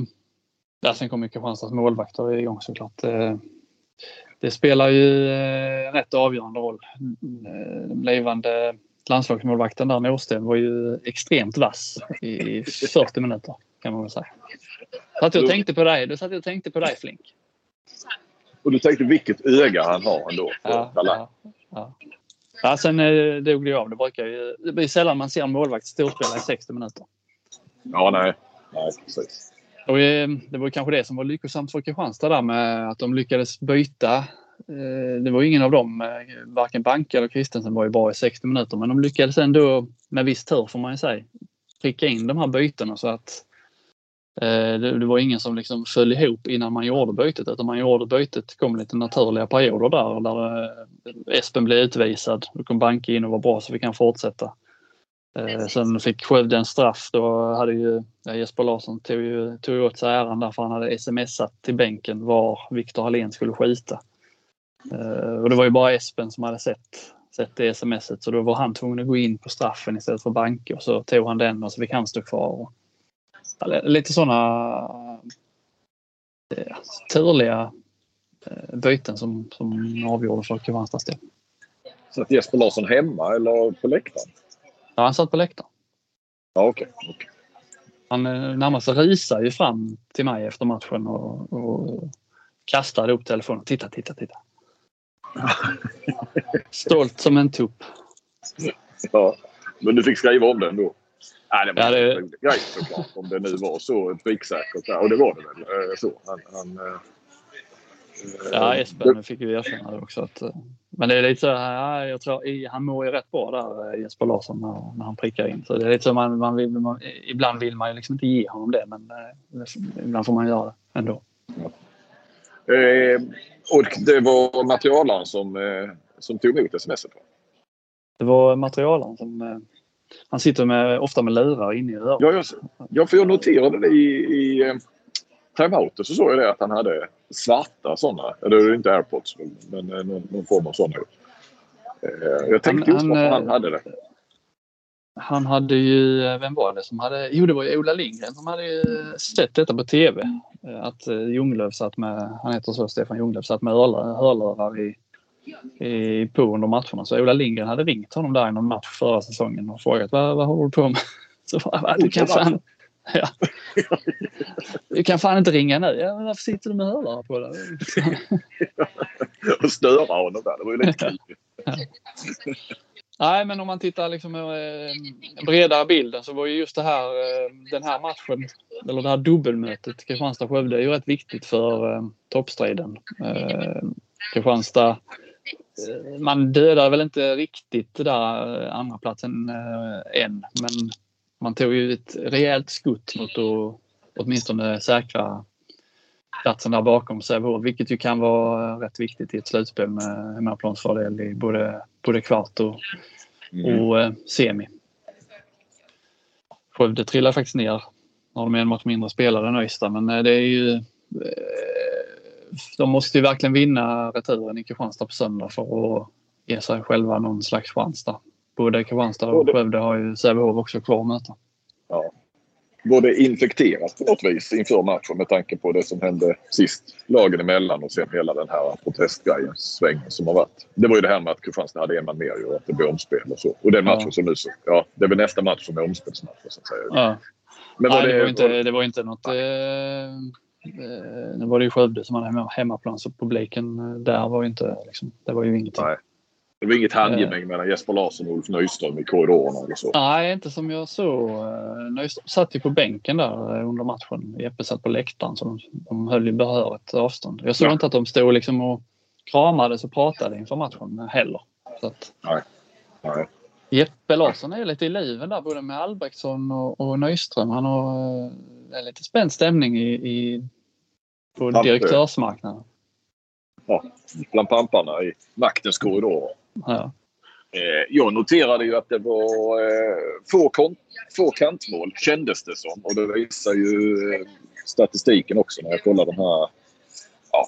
ja, sen kommer Kristianstads målvakter igång såklart. Det spelar ju rätt avgörande roll. Den blivande landslagsmålvakten där, Norsten, var ju extremt vass i 40 minuter kan man väl säga. Så att jag tänkte på dig. Du satt jag och tänkte på dig Flink. Och du tänkte vilket öga han har ändå. Ja, ja, ja. ja, sen eh, dog det av. Det, brukar ju, det blir sällan man ser en målvakt storspela i 60 minuter. Ja, nej. Nej, precis. Och eh, det var kanske det som var lyckosamt för Kristianstad där med att de lyckades byta. Eh, det var ingen av dem, eh, varken Banke eller Kristensen var ju bra i 60 minuter, men de lyckades ändå med viss tur får man ju säga pricka in de här bytena så att Eh, det, var ingen som liksom föll ihop innan man gjorde bytet utan man gjorde bytet. kom lite naturliga perioder där där eh, Espen blev utvisad. Då kom Banke in och var bra så vi kan fortsätta. Eh, sen fick Skövde en straff. Då hade ju Jesper Larsson tog, ju, tog åt sig äran därför han hade smsat till bänken var Viktor Hallén skulle skjuta. Och det var ju bara Espen som hade sett, sett det smset så då var han tvungen att gå in på straffen istället för Banke och så tog han den och så fick han stå kvar. Lite sådana eh, turliga eh, byten som, som avgjorde för Kristianstads del. Satt Jesper Larsson hemma eller på läktaren? Ja, han satt på läktaren. Ja, okej. Okay, okay. Han eh, närmast risade ju fram till mig efter matchen och, och kastade upp telefonen. Titta, titta, titta. Stolt som en tupp. Ja, men du fick skriva om den då? Nej, det var ja, det... en grej såklart. Om det nu var så pricksäkert. Och det var det väl. Eh, så. Han, han, eh, ja, Espen fick ju erkänna det också. Att, men det är lite så här, jag tror, han mår ju rätt bra där, Jesper Larsson, när, när han prickar in. Så det är lite så man, man, vill, man ibland vill man ju liksom inte ge honom det, men ibland får man göra det ändå. Ja. Eh, och det var materialaren som, eh, som tog emot sms? Det var materialaren som han sitter med, ofta med lurar inne i öronen. Ja, jag, ja, för jag noterade det i, i eh, timeouten så såg jag det att han hade svarta sådana. Eller inte airpods men eh, någon, någon form av sådana. Eh, jag tänkte just varför han hade det. Han hade ju, vem var det som hade, jo det var ju Ola Lindgren som hade sett detta på TV. Att Ljunglöf satt med, han heter så Stefan Ljunglöf, satt med hörlurar i i, på under matcherna. Så Ola Lindgren hade ringt honom där i någon match förra säsongen och frågat vad, vad håller du på med? Så bara, du kan fan... Ja. Du kan fan inte ringa nu. Ja, varför sitter du med hörlurar på dig? och störa honom där. Det var ju lite kul. Nej, men om man tittar liksom eh, bredare bilden så var ju just det här, eh, den här matchen, eller det här dubbelmötet Kristianstad-Skövde är ju rätt viktigt för eh, toppstriden. Kristianstad man dödar väl inte riktigt det där andra platsen än, men man tog ju ett rejält skutt mot att åtminstone säkra platsen där bakom Sävehof, vilket ju kan vara rätt viktigt i ett slutspel med hemmaplansfördel i både, både kvart och, mm. och eh, semi. Skövde trillar faktiskt ner. Nu har de en match mindre spelare än Öysta, men det är ju eh, de måste ju verkligen vinna returen i Kristianstad på söndag för att ge sig själva någon slags chans där. Både Kristianstad och Skövde har ju Sävehof också kvar att möta. Ja. Både infekterat på något vis inför matchen med tanke på det som hände sist lagen emellan och sen hela den här protestgrejen, svängen som har varit. Det var ju det här med att Kristianstad hade en man mer och att det blev omspel och så. Och den matchen ja. som nu så, ja, det är väl nästa match som är omspelsmatch så att säga. Ja. Men var Nej, det, det, var inte, det var inte något... Eh Eh, nu var det ju Skövde som hade hemmaplan så publiken eh, där var ju inte, liksom, det var ju ingenting. Nej. Det var inget handgemäng mellan Jesper Larsson och Ulf Nyström i korridorerna eller så? Nej, inte som jag såg. Nyström satt ju på bänken där under matchen. Jeppe satt på läktaren så de, de höll ju behörigt avstånd. Jag såg ja. inte att de stod liksom och kramades och pratade inför matchen heller. Att... Nej. Nej. Jeppe Larsson är lite i liven där både med Albrektsson och, och Nyström. Han har äh, lite spänd stämning i, i på direktörsmarknaden. Ja, bland pamparna i maktens korridorer. Ja. Eh, jag noterade ju att det var eh, få, kont få kantmål kändes det som. Och det visar ju eh, statistiken också när jag kollar de här ja,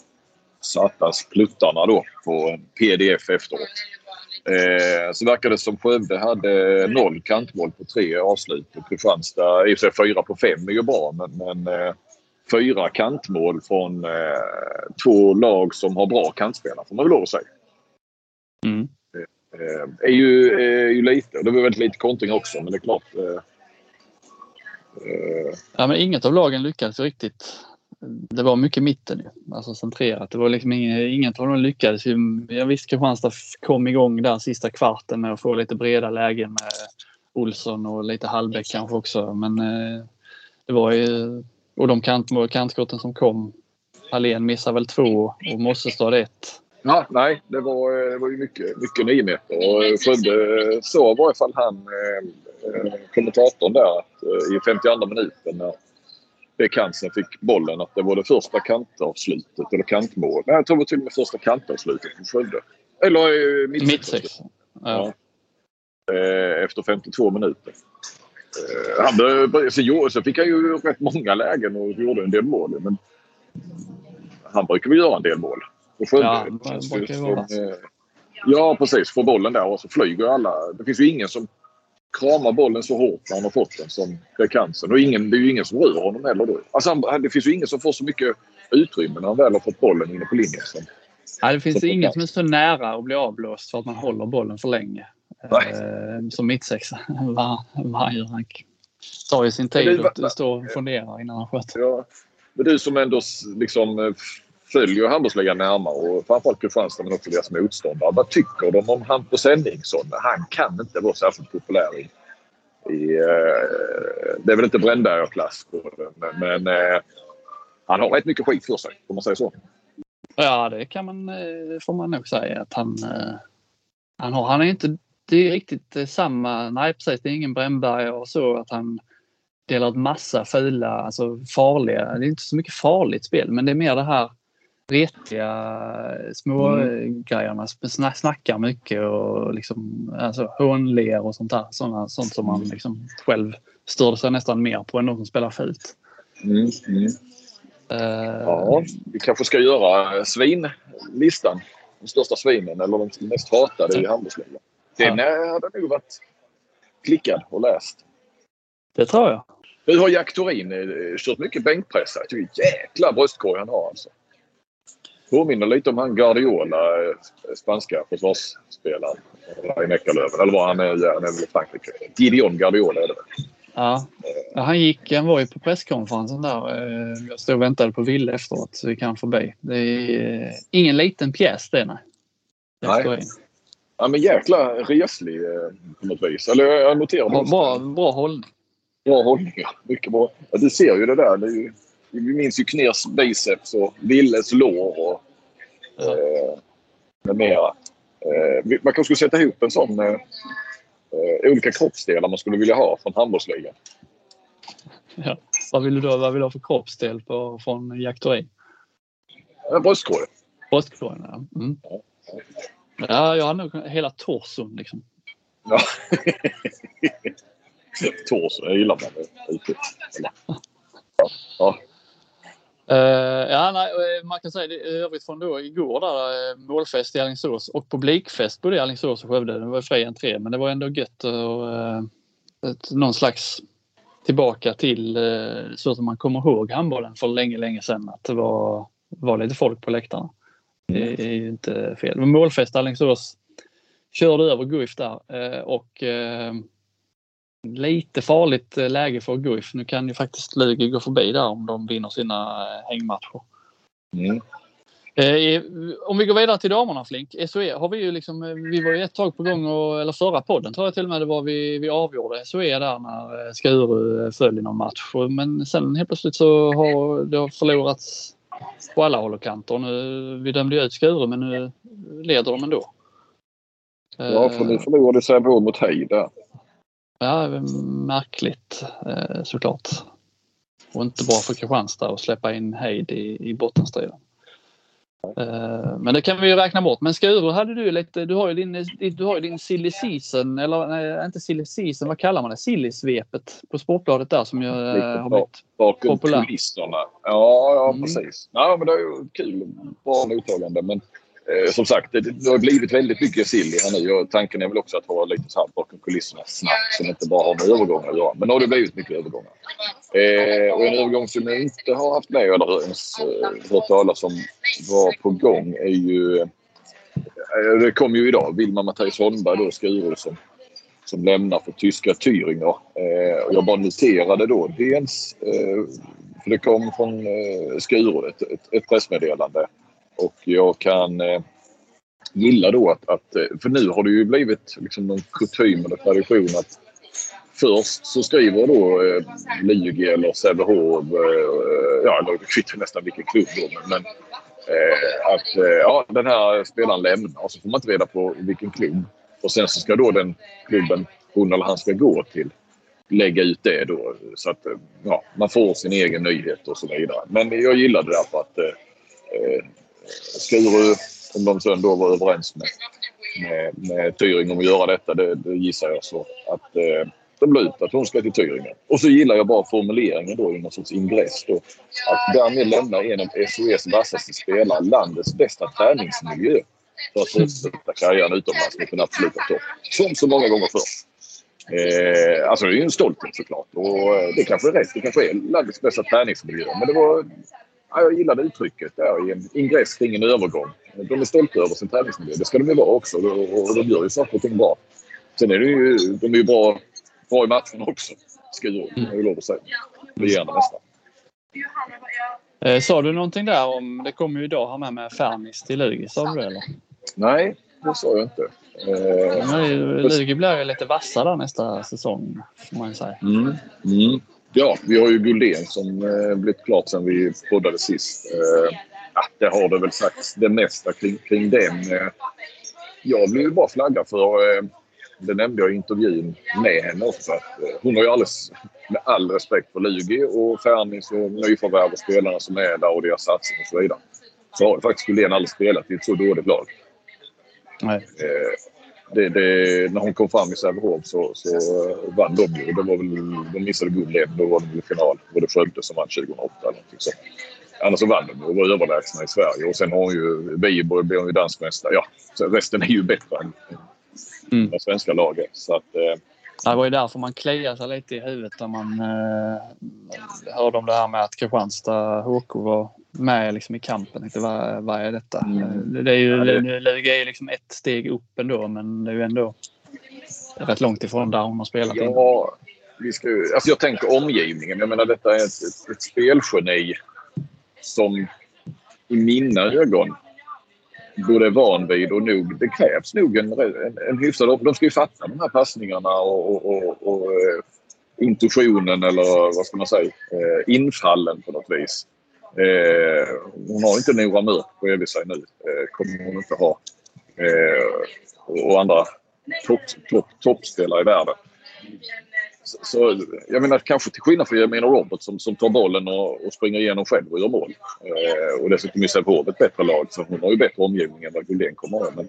satans pluttarna då på pdf efteråt. Eh, så verkar det som Skövde hade noll kantmål på tre avslut. Och Kristianstad, i och för sig fyra på fem är ju bra men, men eh, fyra kantmål från eh, två lag som har bra kantspelare får man väl lov att säga. Mm. Eh, är, ju, är ju lite. Det var väldigt lite kontring också men det är klart. Eh, eh, ja men inget av lagen lyckades riktigt det var mycket mitten alltså centrerat. Det var liksom inget, inget av dem lyckades ju. Jag visste Kristianstad kom igång där sista kvarten med att få lite breda lägen med Olsson och lite Hallbäck kanske också. Men eh, det var ju, och de kant, kantskotten som kom. Hallén missade väl två och Mossestad ett. Ja, nej, det var, det var ju mycket, mycket nio meter och Skövde sa i varje fall han eh, kommentatorn där att eh, i 52 minuten när Bekansen fick bollen att det var det första kantavslutet eller kantmål. Nej, jag tror det var till och med första kantavslutet för Skövde. Eller eh, mittsex. Ja. ja. Eh, efter 52 minuter. Eh, han så fick han ju rätt många lägen och gjorde en del mål. Men han brukar väl göra en del mål. Och Skövde, ja, det brukar vara. Ja, precis. Får bollen där och så flyger alla. Det finns ju ingen som kramar bollen så hårt när han har fått den som Bekansen. Och ingen, det är ju ingen som rör honom heller då. Alltså han, det finns ju ingen som får så mycket utrymme när han väl har fått bollen inne på linjen. Som, Nej, det finns ingen som är så nära att bli avblåst för att man håller bollen för länge. Eh, som mittsexa. Vad han gör. Han tar ju sin tid och står och funderar innan han sköter. Ja. Men du som ändå liksom eh, följer handbollsligan närmare och framförallt Kristianstad men också deras motståndare. Vad tycker de om Hampus Henningsson? Han kan inte vara särskilt populär i... i eh, det är väl inte Brännberger-klass på men, men eh, han har rätt mycket skit för sig, om man säger så. Ja, det kan man, eh, får man nog säga att han, han har. Han är inte det är riktigt samma, nej precis, det är ingen Brännberg och så att han delar ut massa fula, alltså farliga, det är inte så mycket farligt spel men det är mer det här retiga små mm. grejerna. Snackar mycket och liksom alltså, hånler och sånt där. Såna, sånt som man mm. liksom själv störde sig nästan mer på än de som spelar fult. Mm. Mm. Uh, ja, vi kanske ska göra svinlistan. De största svinen eller de mest hatade i handbollsligan. Den ja. hade nog varit klickad och läst. Det tror jag. Nu har Jack Thorin eh, kört mycket bänkpress här. Jäkla bröstkorg han har alltså. Påminner lite om han Guardiola, eh, spanska försvarsspelaren. I Neckarlöven. Eller var han är, han är väl i Frankrike. Gideon Guardiola är det Ja. ja. han gick, han var ju på presskonferensen där. Eh, jag stod och väntade på Ville efteråt så vi kan förbi. Det är eh, ingen liten pjäs det nej. Nej. Ja men jäkla reslig på något vis. Eller jag noterar bra, bra, bra hållning. Bra hållning ja. Mycket bra. Ja, du ser ju det där. Det är ju vi minns ju Kners biceps och Willes lår och eh, med mera. Eh, man kanske skulle sätta ihop en sån eh, eh, olika kroppsdelar man skulle vilja ha från handbollsligan. Ja. Vad vill du då? Vad vill du ha för kroppsdel på, från Jack Thorin? Ja, bröstkorgen. Bröstkorgen, ja. Mm. ja. Ja, jag har nog hela torson liksom. Ja. torson, jag gillar man. Ja. ja. Uh, ja, nej, eh, man kan säga det övrigt från då igår där uh, målfest i Alingsås och publikfest både i Alingsås och Skövde. Det var fri entré men det var ändå gött och uh, ett, någon slags tillbaka till uh, så som man kommer ihåg handbollen för länge, länge sedan. Att det var, var lite folk på läktarna. Det är ju inte fel. Men målfest i Alingsås körde över Guif där och lite farligt eh, läge för Guif. Nu kan ju faktiskt Lugi gå förbi där om de vinner sina eh, hängmatcher. Mm. Eh, om vi går vidare till damerna Flink. SOE har vi ju liksom, vi var ju ett tag på gång och, eller förra podden tror jag till och med det var vi, vi avgjorde SOE där när Skuru föll i någon match. Men sen helt plötsligt så har det har förlorats på alla håll och kanter. Nu, vi dömde ju ut Skuru men nu leder de ändå. Ja, för nu förlorade Sävehof mot där. Ja, märkligt såklart. Och inte bra för Kristianstad att släppa in Heid i, i bottenstriden. Uh, men det kan vi ju räkna bort. Men Skuru hade du lite, du har ju din, du har ju din silly season, eller nej, inte silly season, vad kallar man det? Silly-svepet på Sportbladet där som ju uh, har blivit bakom kulisserna. Ja, ja mm. precis. Ja, men det är ju kul. Bra mottagande. Men eh, Eh, som sagt, det, det, har blivit väldigt mycket sill här nu och tanken är väl också att vara lite så här bakom kulisserna snabbt som inte bara har med övergångar att göra. Men nu har det blivit mycket övergångar. Eh, och en övergång som jag inte har haft med eller ens eh, hört talas om var på gång är ju... Eh, det kom ju idag. Vilma Mattias Holmberg då, Skuru, som, som lämnar för tyska Thüringer. Eh, och jag bara noterade då dels, eh, för det kom från eh, Skuru, ett, ett, ett pressmeddelande och jag kan eh, gilla då att, att, eh, för nu har det ju blivit liksom någon kutym eller tradition att först så skriver då eh, Lugi eller Sävehof, eh, eh ja eller kvittar nästan vilken klubb då, men, men eh, att eh, ja, den här spelaren lämnar och så får man inte reda på vilken klubb. Och sen så ska då den klubben hon eller han ska gå till lägga ut det då så att eh, ja, man får sin egen nyhet och så vidare. Men jag gillar det därför att eh, Skuru, om de sen då var överens med, med, med Tyring om att göra detta, det, det gissar jag så. Att eh, de la ut att hon ska till Tyringen. Och så gillar jag bara formuleringen då i någon sorts ingress då. Att därmed lämnar en av SOS vassaste spelare landets bästa träningsmiljö för att fortsätta karriären utomlands mot den absoluta topp. Som så många gånger förr. Eh, alltså det är ju en stolthet såklart. Och eh, det kanske är rätt. Det kanske är landets bästa träningsmiljö. Men det var Ja, jag gillade uttrycket där i en ingress kring en övergång. De är stolta över sin träningsmiljö. Det ska de ju vara också och de gör ju saker och ting bra. Sen är det ju, de är ju bra, bra i matchen också. Skuru, mm. jag lov att säga. Regerande mästare. Eh, sa du någonting där om, det kommer ju idag här med, med Fernis till Lugi, sa du det eller? Nej, det sa jag inte. Eh, Lugi blir ju lite vassare nästa säsong, får man ju säga. Mm. Mm. Ja, vi har ju Guldén som eh, blivit klart sen vi poddade sist. Eh, det har det väl sagts det mesta kring, kring den. Eh, jag vill ju bara flagga för, eh, det nämnde jag i intervjun med henne också, att eh, hon har ju alldeles, med all respekt för Lugi och Fernis och nyförvärv och spelarna som är där och deras satsning och så vidare. Så har faktiskt Guldén aldrig spelat i ett så dåligt lag. Nej. Eh, det, det, när hon kom fram i Sävehof så, så vann de ju. Det var väl, de missade guld Då var de i final. Var det Skövde som vann 2008 eller någonting så. Annars så vann de och var överlägsna i Sverige. Och sen har hon ju Viborg blev hon ju danskmästare. Ja, så resten är ju bättre än mm. det svenska laget. Så att, eh, det var ju därför man kliade sig lite i huvudet när man eh, hörde om det här med att Kristianstad HK var med liksom i kampen. Inte, vad, vad är detta? Mm. Det är ju, Luga är ju liksom ett steg upp ändå men det är ju ändå rätt långt ifrån där hon har spelat. Ja, vi ska alltså jag tänker omgivningen. Jag menar detta är ett, ett, ett spelgeni som i mina ögon både är van vid och nog, det krävs nog en, en, en hyfsad... De ska ju fatta de här passningarna och, och, och, och eh, intuitionen eller vad ska man säga, eh, infallen på något vis. Eh, hon har inte Nora Mörk bredvid sig nu. Eh, kommer hon inte ha. Eh, och andra topp, top, toppspelare i världen. Så, så, jag menar kanske till skillnad från Jermaine Robert som, som tar bollen och, och springer igenom själv och gör mål. Eh, och dessutom är Sävehof ett bättre lag så hon har ju bättre omgivning än vad Gulldén kommer ha. Men,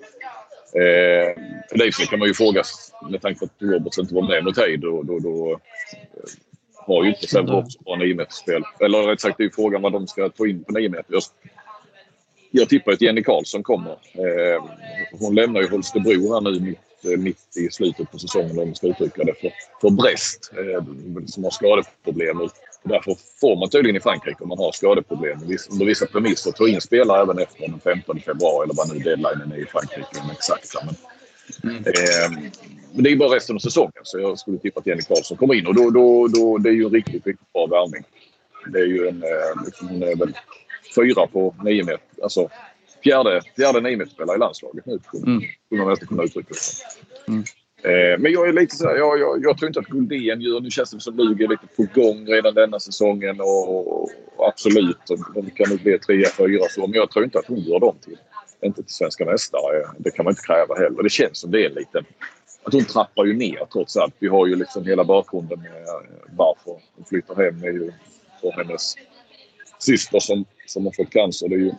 eh, för det kan man ju fråga med tanke på att Roberts inte var med mot Heid. Då, då, då har ju inte Sävehof så bra 9 spel. Eller rätt sagt det är frågan vad de ska ta in på 9 meter. Jag, tippar att Jenny Karlsson kommer. Eh, hon lämnar ju Holstebro här nu Eh, mitt i slutet på säsongen om man ska uttrycka det, för, för Brest eh, som har skadeproblem. Därför får man tydligen i Frankrike om man har skadeproblem under vissa premisser ta in spelare även efter den 15 februari eller vad nu deadlinen är i Frankrike. Den exakta. Men, mm. eh, men det är bara resten av säsongen så jag skulle tippa att Jenny Karlsson kommer in och då, då, då, det är ju en riktigt, riktigt bra värvning. Det är ju en, eh, liksom, hon är väl fyra på nio meter. Alltså fjärde, fjärde niometerspelare i landslaget nu. Mm. Skulle man nästan kunna uttrycka det mm. eh, Men jag är lite så här, jag, jag, jag, tror inte att Guldén gör... Nu känns det som Lugi är lite på gång redan denna säsongen och, och absolut, de, de kan nog bli trea, fyra så. Men jag tror inte att hon gör dem till, inte till svenska mästare. Det kan man inte kräva heller. Det känns som det är en liten... Att hon trappar ju ner trots allt. Vi har ju liksom hela bakgrunden med varför hon flyttar hem är ju för hennes syster som, som har fått cancer. Det är ju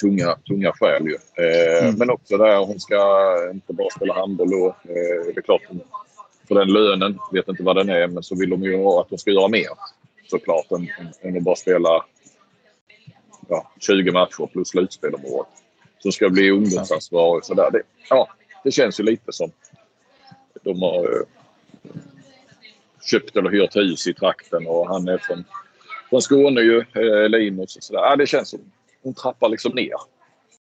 tunga, tunga skäl ju. Eh, mm. Men också det här hon ska inte bara spela handboll och eh, det är klart hon, för den lönen, vet inte vad den är, men så vill de ju att hon ska göra mer såklart än, än att bara spela ja, 20 matcher plus slutspel om året. Så ska bli ungdomsansvarig och sådär. Det, ja, det känns ju lite som de har eh, köpt eller hyrt hus i trakten och han är från, från Skåne ju, eh, Linus och sådär. Ja, det känns som hon trappar liksom ner.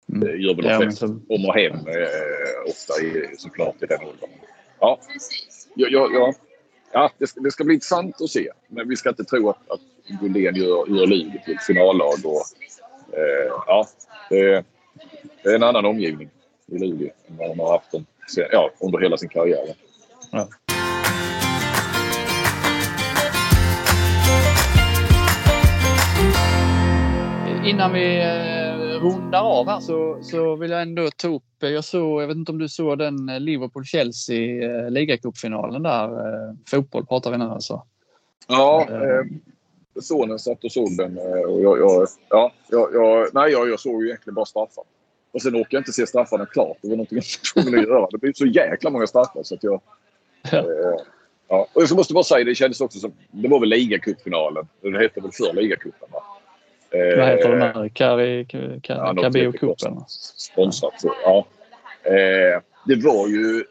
Mm. Det gör väl de flesta. Så... Om och hem eh, ofta i, såklart i den åldern. Ja, ja, ja, ja det, ska, det ska bli intressant att se. Men vi ska inte tro att, att Gullén gör, gör Lugi till finallag. Och, eh, ja, det, det, är en annan omgivning i Lugi än vad de har haft den, ja, under hela sin karriär. Ja. Innan vi eh, rundar av här så, så vill jag ändå ta upp, jag såg, jag vet inte om du såg den eh, Liverpool-Chelsea eh, ligacupfinalen där. Fotboll pratar vi nu alltså. Ja, eh, sonen satt och såg den och jag, jag, ja, jag, jag, nej, jag, jag såg ju egentligen bara straffar. Och sen orkade jag inte se straffarna klart. Det var någonting jag tvungen att göra. Det blev så jäkla många straffar så att jag... Ja. Eh, ja. Och jag måste bara säga, det kändes också som... Det var väl ligacupfinalen. Det hette väl förr ligacupen va? Eh, Vad heter den här? Kari, Kari, Cabio Cupen? Sponsrat. Ja. Eh, det var ju...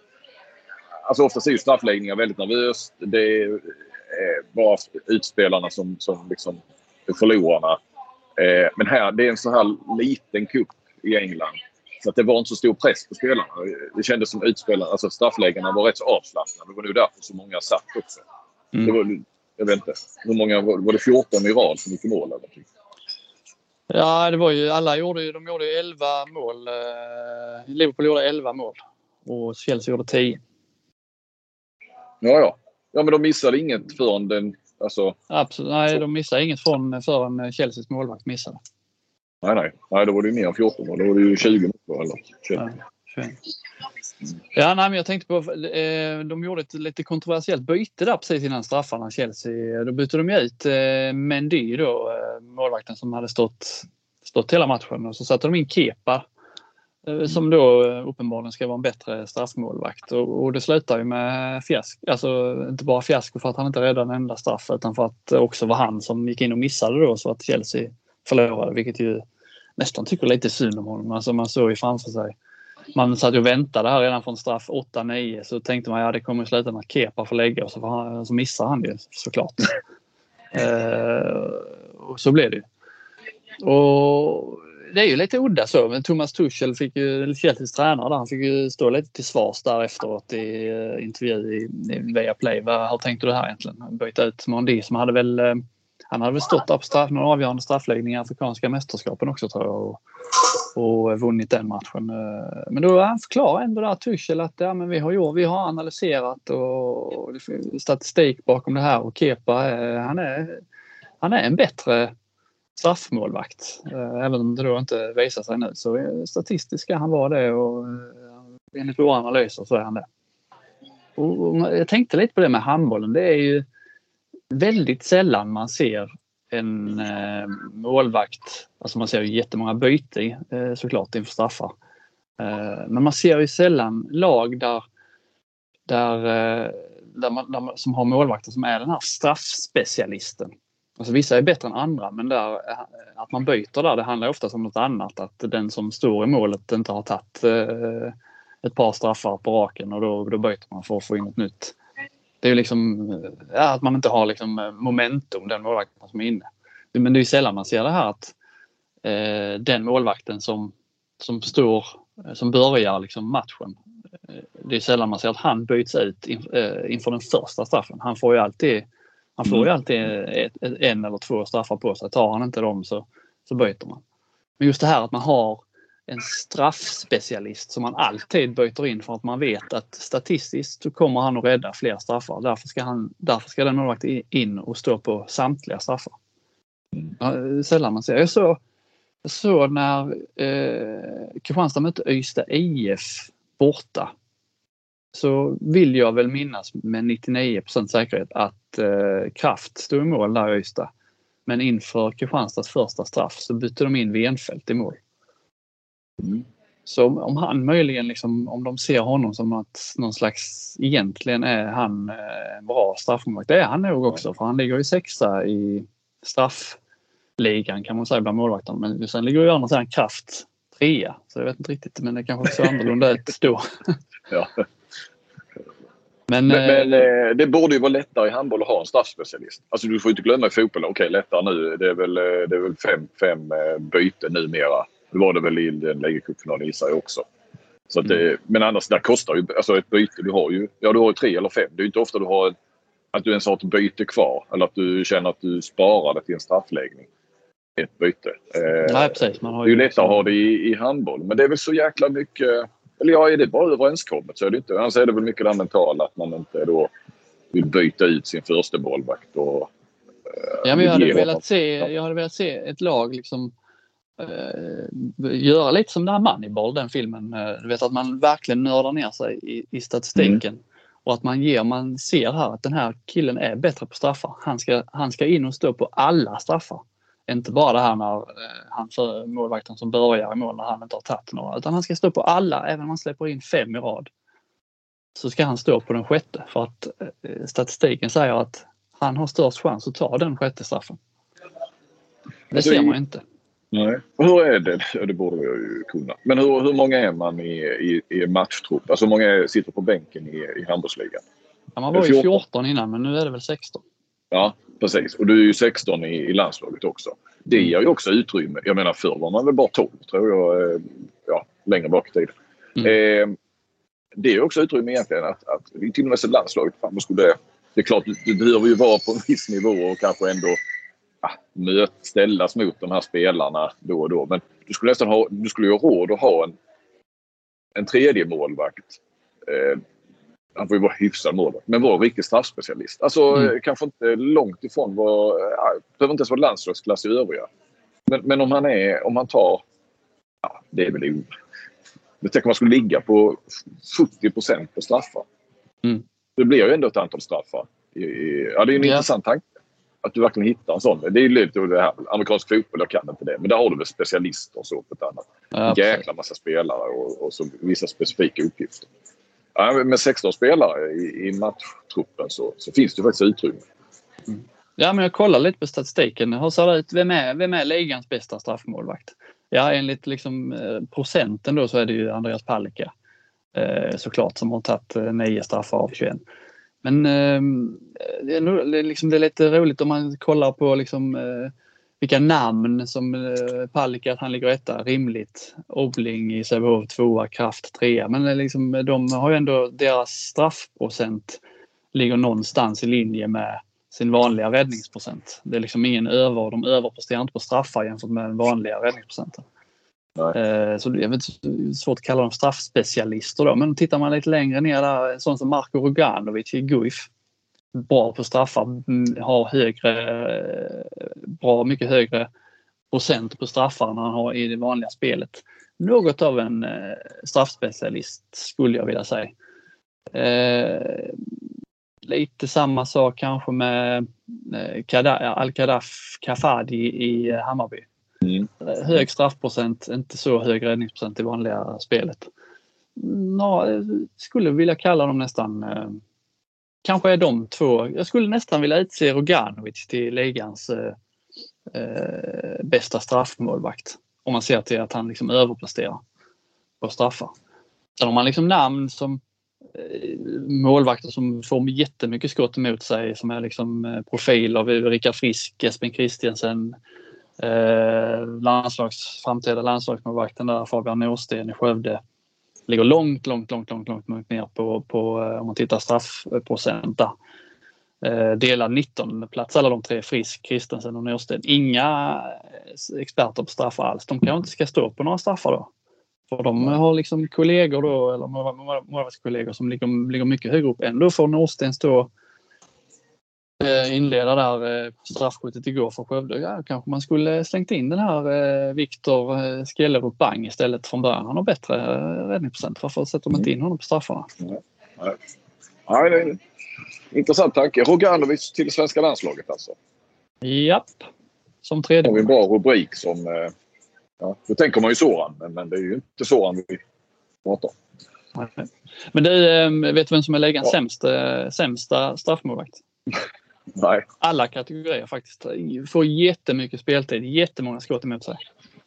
Alltså oftast är ju straffläggningar väldigt nervöst. Det är bara utspelarna som, som liksom förlorarna. Eh, men här, det är en så här liten kupp i England. Så det var inte så stor press på spelarna. Det kändes som utspelarna, alltså straffläggarna var rätt så avslappnade. Det var nog därför så många satt också. Mm. Det var, jag vet inte. Hur många var, det 14 i rad som gick i mål? Eller? Ja, det var ju, alla gjorde ju, de gjorde ju 11 mål. Eh, Liverpool gjorde 11 mål och Chelsea gjorde 10. Ja, ja. Ja, men de missade inget förrän den... Alltså, Absolut, nej, de missade inget från, förrän Chelseas målvakt missade. Nej, nej. Nej, då var det ju mer än 14 mål. Då var det ju 20 mål. Eller 21. Ja, Ja, nej, men jag tänkte på, eh, de gjorde ett lite kontroversiellt byte där precis innan straffarna, Chelsea. Då bytte de ju ut eh, Mendy då, eh, målvakten som hade stått, stått hela matchen och så satte de in Kepa eh, som då eh, uppenbarligen ska vara en bättre straffmålvakt. Och, och det slutar ju med fiasko. Alltså inte bara fiasko för att han inte räddade en enda straff utan för att det också var han som gick in och missade då så att Chelsea förlorade, vilket ju nästan tycker lite synd om honom. Alltså man såg ju framför sig man satt och väntade här redan från straff 8-9 så tänkte man ja det kommer sluta att Kepa får lägga och så, han, så missar han det såklart. eh, och så blev det ju. Och det är ju lite udda så men Thomas Tuchel fick ju, Chelseas tränare där, han fick ju stå lite till svars där efteråt i uh, intervju i, i Viaplay. Hur tänkte du här egentligen? Byta ut Mondi som hade väl uh, han hade väl stått där på straff, några avgörande straffläggning i Afrikanska mästerskapen också tror jag. Och, och vunnit den matchen. Eh, men då han förklarar ändå där Tuchel att ja, men vi, har gjort, vi har analyserat och, och statistik bakom det här och Kepa eh, han är, han är en bättre straffmålvakt. Eh, även om det då inte visar sig nu så statistiskt ska han vara det och enligt våra analyser så är han det. Och jag tänkte lite på det med handbollen. Det är ju väldigt sällan man ser en eh, målvakt, alltså man ser ju jättemånga byten eh, såklart inför straffar. Eh, men man ser ju sällan lag där, där, eh, där, man, där man, som har målvakter som är den här straffspecialisten. Alltså vissa är bättre än andra men där, eh, att man byter där det handlar oftast om något annat. Att den som står i målet inte har tagit eh, ett par straffar på raken och då, då byter man för att få in något nytt det är liksom ja, att man inte har liksom momentum, den målvakten som är inne. Men det är sällan man ser det här att eh, den målvakten som, som står, som börjar liksom matchen. Eh, det är sällan man ser att han byts ut in, eh, inför den första straffen. Han får ju alltid, han får ju mm. alltid ett, ett, en eller två straffar på sig. Tar han inte dem så, så byter man. Men just det här att man har en straffspecialist som man alltid byter in för att man vet att statistiskt så kommer han att rädda fler straffar. Därför ska, han, därför ska den målvakten in och stå på samtliga straffar. Ja, sällan man ser. Jag såg, såg när eh, Kristianstad mötte Ystad IF borta. Så vill jag väl minnas med 99% säkerhet att eh, Kraft stod i mål där i Ystad. Men inför Kristianstads första straff så bytte de in Wenfeldt i mål. Mm. Så om han möjligen, liksom, om de ser honom som att någon slags, egentligen är han eh, en bra straffmålvakt. Det är han nog också för han ligger ju sexa i straffligan kan man säga bland målvakterna. Men sen ligger ju andra sidan Kraft trea. Så jag vet inte riktigt men det kanske ser annorlunda ut då. ja. Men, men, men eh, det borde ju vara lättare i handboll att ha en straffspecialist. Alltså du får inte glömma i fotboll, okej okay, lättare nu. Det är väl, eh, det är väl fem, fem eh, byten numera. Det var det väl i den ligacupfinalen gissar jag också. Så att det, mm. Men annars, det kostar ju alltså ett byte. Du har ju, ja, du har ju tre eller fem. Det är inte ofta du har att du ens har ett byte kvar eller att du känner att du sparar det till en straffläggning. Ett byte. Nej, precis. Man har ju det är ju lättare att ha det i, i handboll. Men det är väl så jäkla mycket eller ja, är det bara överenskommet så är det inte. Annars är det väl mycket det mentala att man inte då vill byta ut sin första bollvakt och... Eh, ja, men jag hade, velat se, jag hade velat se ett lag liksom eh, göra lite som den här Moneyball, den filmen. Eh, du vet att man verkligen nördar ner sig i, i statistiken. Mm. Och att man ger, man ser här att den här killen är bättre på straffar. Han ska, han ska in och stå på alla straffar. Inte bara det här när eh, han för målvakten som börjar i mål när han inte har tagit några. Utan han ska stå på alla, även om han släpper in fem i rad. Så ska han stå på den sjätte för att eh, statistiken säger att han har störst chans att ta den sjätte straffen. Det ser man inte. Nej. Hur är det? Det borde jag ju kunna. Men hur, hur många är man i, i, i matchtrupp? Alltså hur många sitter på bänken i, i handbollsligan? Ja, man var ju 14 innan men nu är det väl 16. Ja, precis. Och du är ju 16 i, i landslaget också. Det mm. ger ju också utrymme. Jag menar förr var man väl bara 12 tror jag. Eh, ja, längre bak i tiden. Mm. Eh, det är också utrymme egentligen att, att till och med landslaget, fan, skulle, det är klart du behöver ju vara på en viss nivå och kanske ändå ja, möt, ställas mot de här spelarna då och då. Men du skulle nästan ha, du skulle ju ha råd att ha en, en tredje målvakt. Eh, han får ju vara hyfsad målvakt, men vara riktig straffspecialist. Alltså mm. kanske inte långt ifrån vad... Ja, behöver inte ens vara landslagsklass i övriga. Men, men om han är, om han tar... Ja, det är väl... Jag tänker man skulle ligga på 70 procent på straffar. Mm. Det blir ju ändå ett antal straffar. Ja, det är en ja. intressant tanke. Att du verkligen hittar en sån. Det är lite det här, amerikansk fotboll, jag kan inte det. Men där har du väl specialister och så på ett annat. Ja, jäkla massa spelare och, och så vissa specifika uppgifter. Ja, med 16 spelare i, i matchtruppen så, så finns det faktiskt utrymme. Mm. Ja, men jag kollar lite på statistiken. Hur ser det ut? Vem är, vem är ligans bästa straffmålvakt? Ja, enligt liksom, eh, procenten då så är det ju Andreas Palicka eh, såklart som har tagit eh, nio straffar av 21. Men eh, det, är, liksom, det är lite roligt om man kollar på liksom, eh, vilka namn som eh, Palicka, att han ligger etta, rimligt. Obling i Sävehof tvåa, Kraft trea. Men eh, liksom, de har ju ändå, deras straffprocent ligger någonstans i linje med sin vanliga räddningsprocent. Det är liksom ingen över, de överpresterar inte på straffar jämfört med den vanliga räddningsprocenten. Eh, så är väl svårt att kalla dem straffspecialister då, men tittar man lite längre ner där, sån som Marko Roganovic i Guif bra på straffar, mm, har högre, eh, bra mycket högre procent på straffar än han har i det vanliga spelet. Något av en eh, straffspecialist skulle jag vilja säga. Eh, lite samma sak kanske med eh, Al-Kadaf Kafadi i Hammarby. Mm. Hög straffprocent, inte så hög räddningsprocent i vanliga spelet. Nå, eh, skulle vilja kalla dem nästan eh, kanske är de två. Jag skulle nästan vilja utse Roganovic till ligans eh, eh, bästa straffmålvakt. Om man ser till att han liksom överpresterar på straffar. Sen har man liksom namn som eh, målvakter som får jättemycket skott emot sig som är liksom eh, profiler. Rickard Frisk, Espen Christiansen, eh, landslags, framtida landslagsmålvakten där Fabian Norsten i Skövde ligger långt, långt, långt, långt, långt, långt ner på, på eh, om man tittar straffprocent där. Eh, delad 19 plats alla de tre, Frisk, Kristensen och Norsten. Inga eh, experter på straffar alls. De kanske inte ska stå på några straffar då. För de har liksom kollegor då, eller målvaktskollegor som ligger, ligger mycket högre upp. Ändå får Norsten stå inleda där eh, straffskyttet igår för Skövde. Ja, kanske man skulle slängt in den här eh, Viktor eh, Skellerup Bang istället från början. Han har bättre eh, räddningsprocent. Varför sätter de inte in honom på straffarna? Nej. Nej, det är en intressant tanke. Roganovic till svenska landslaget alltså? Japp. Som tredje. Har vi en bra rubrik som... Eh, ja, då tänker man ju Soran, men, men det är ju inte Soran vi pratar om. Men du, eh, vet du vem som är ligans ja. sämsta, sämsta straffmålvakt? Nej. Alla kategorier faktiskt. Får jättemycket speltid, jättemånga skott emot sig.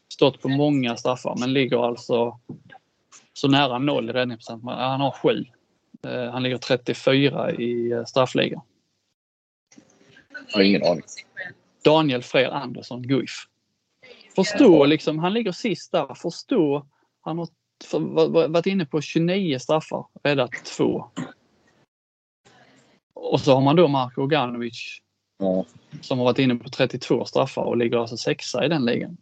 Stått på många straffar men ligger alltså så nära noll i räddningsprocent. Han har sju. Eh, han ligger 34 i eh, straffligan. Jag har ingen aning. Daniel Frer Andersson, Guif. Förstå liksom, han ligger sist där. Förstå, han har varit inne på 29 straffar, räddat två. Och så har man då Marko Oganovic ja. som har varit inne på 32 straffar och ligger alltså sexa i den ligan.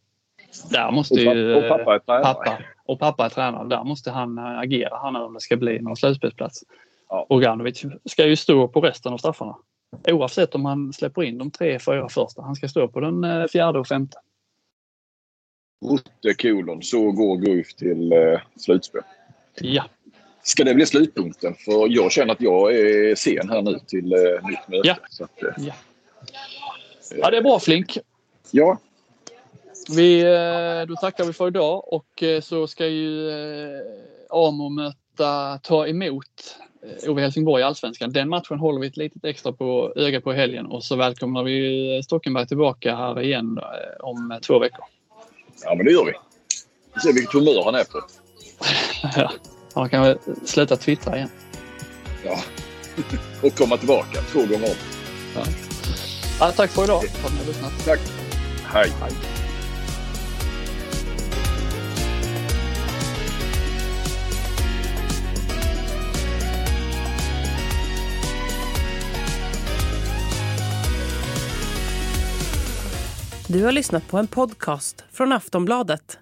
Där måste ju... Och pappa är tränare. Pappa, och pappa är tränare. Där måste han äh, agera han om det ska bli någon slutspelsplats. Ja. Oganovic ska ju stå på resten av straffarna. Oavsett om han släpper in de tre, fyra första. Han ska stå på den äh, fjärde och femte. Rutte kolon, så går Guif till eh, slutspel. Ja. Ska det bli slutpunkten? För jag känner att jag är sen här nu till eh, nytt möte. Ja. Så att, eh, ja. ja, det är bra Flink. Ja. Vi, eh, då tackar vi för idag och eh, så ska ju eh, Amo möta, ta emot Ove Helsingborg i Allsvenskan. Den matchen håller vi ett litet extra på öga på helgen och så välkomnar vi Stockenberg tillbaka här igen om två veckor. Ja, men det gör vi. Vi ser vilket humör han är på. ja. Han kan väl sluta twittra igen. Ja, och komma tillbaka två gånger om. Ja. Ja, tack för idag för att ni har lyssnat. Tack. Hej. Hej. Du har lyssnat på en podcast från Aftonbladet.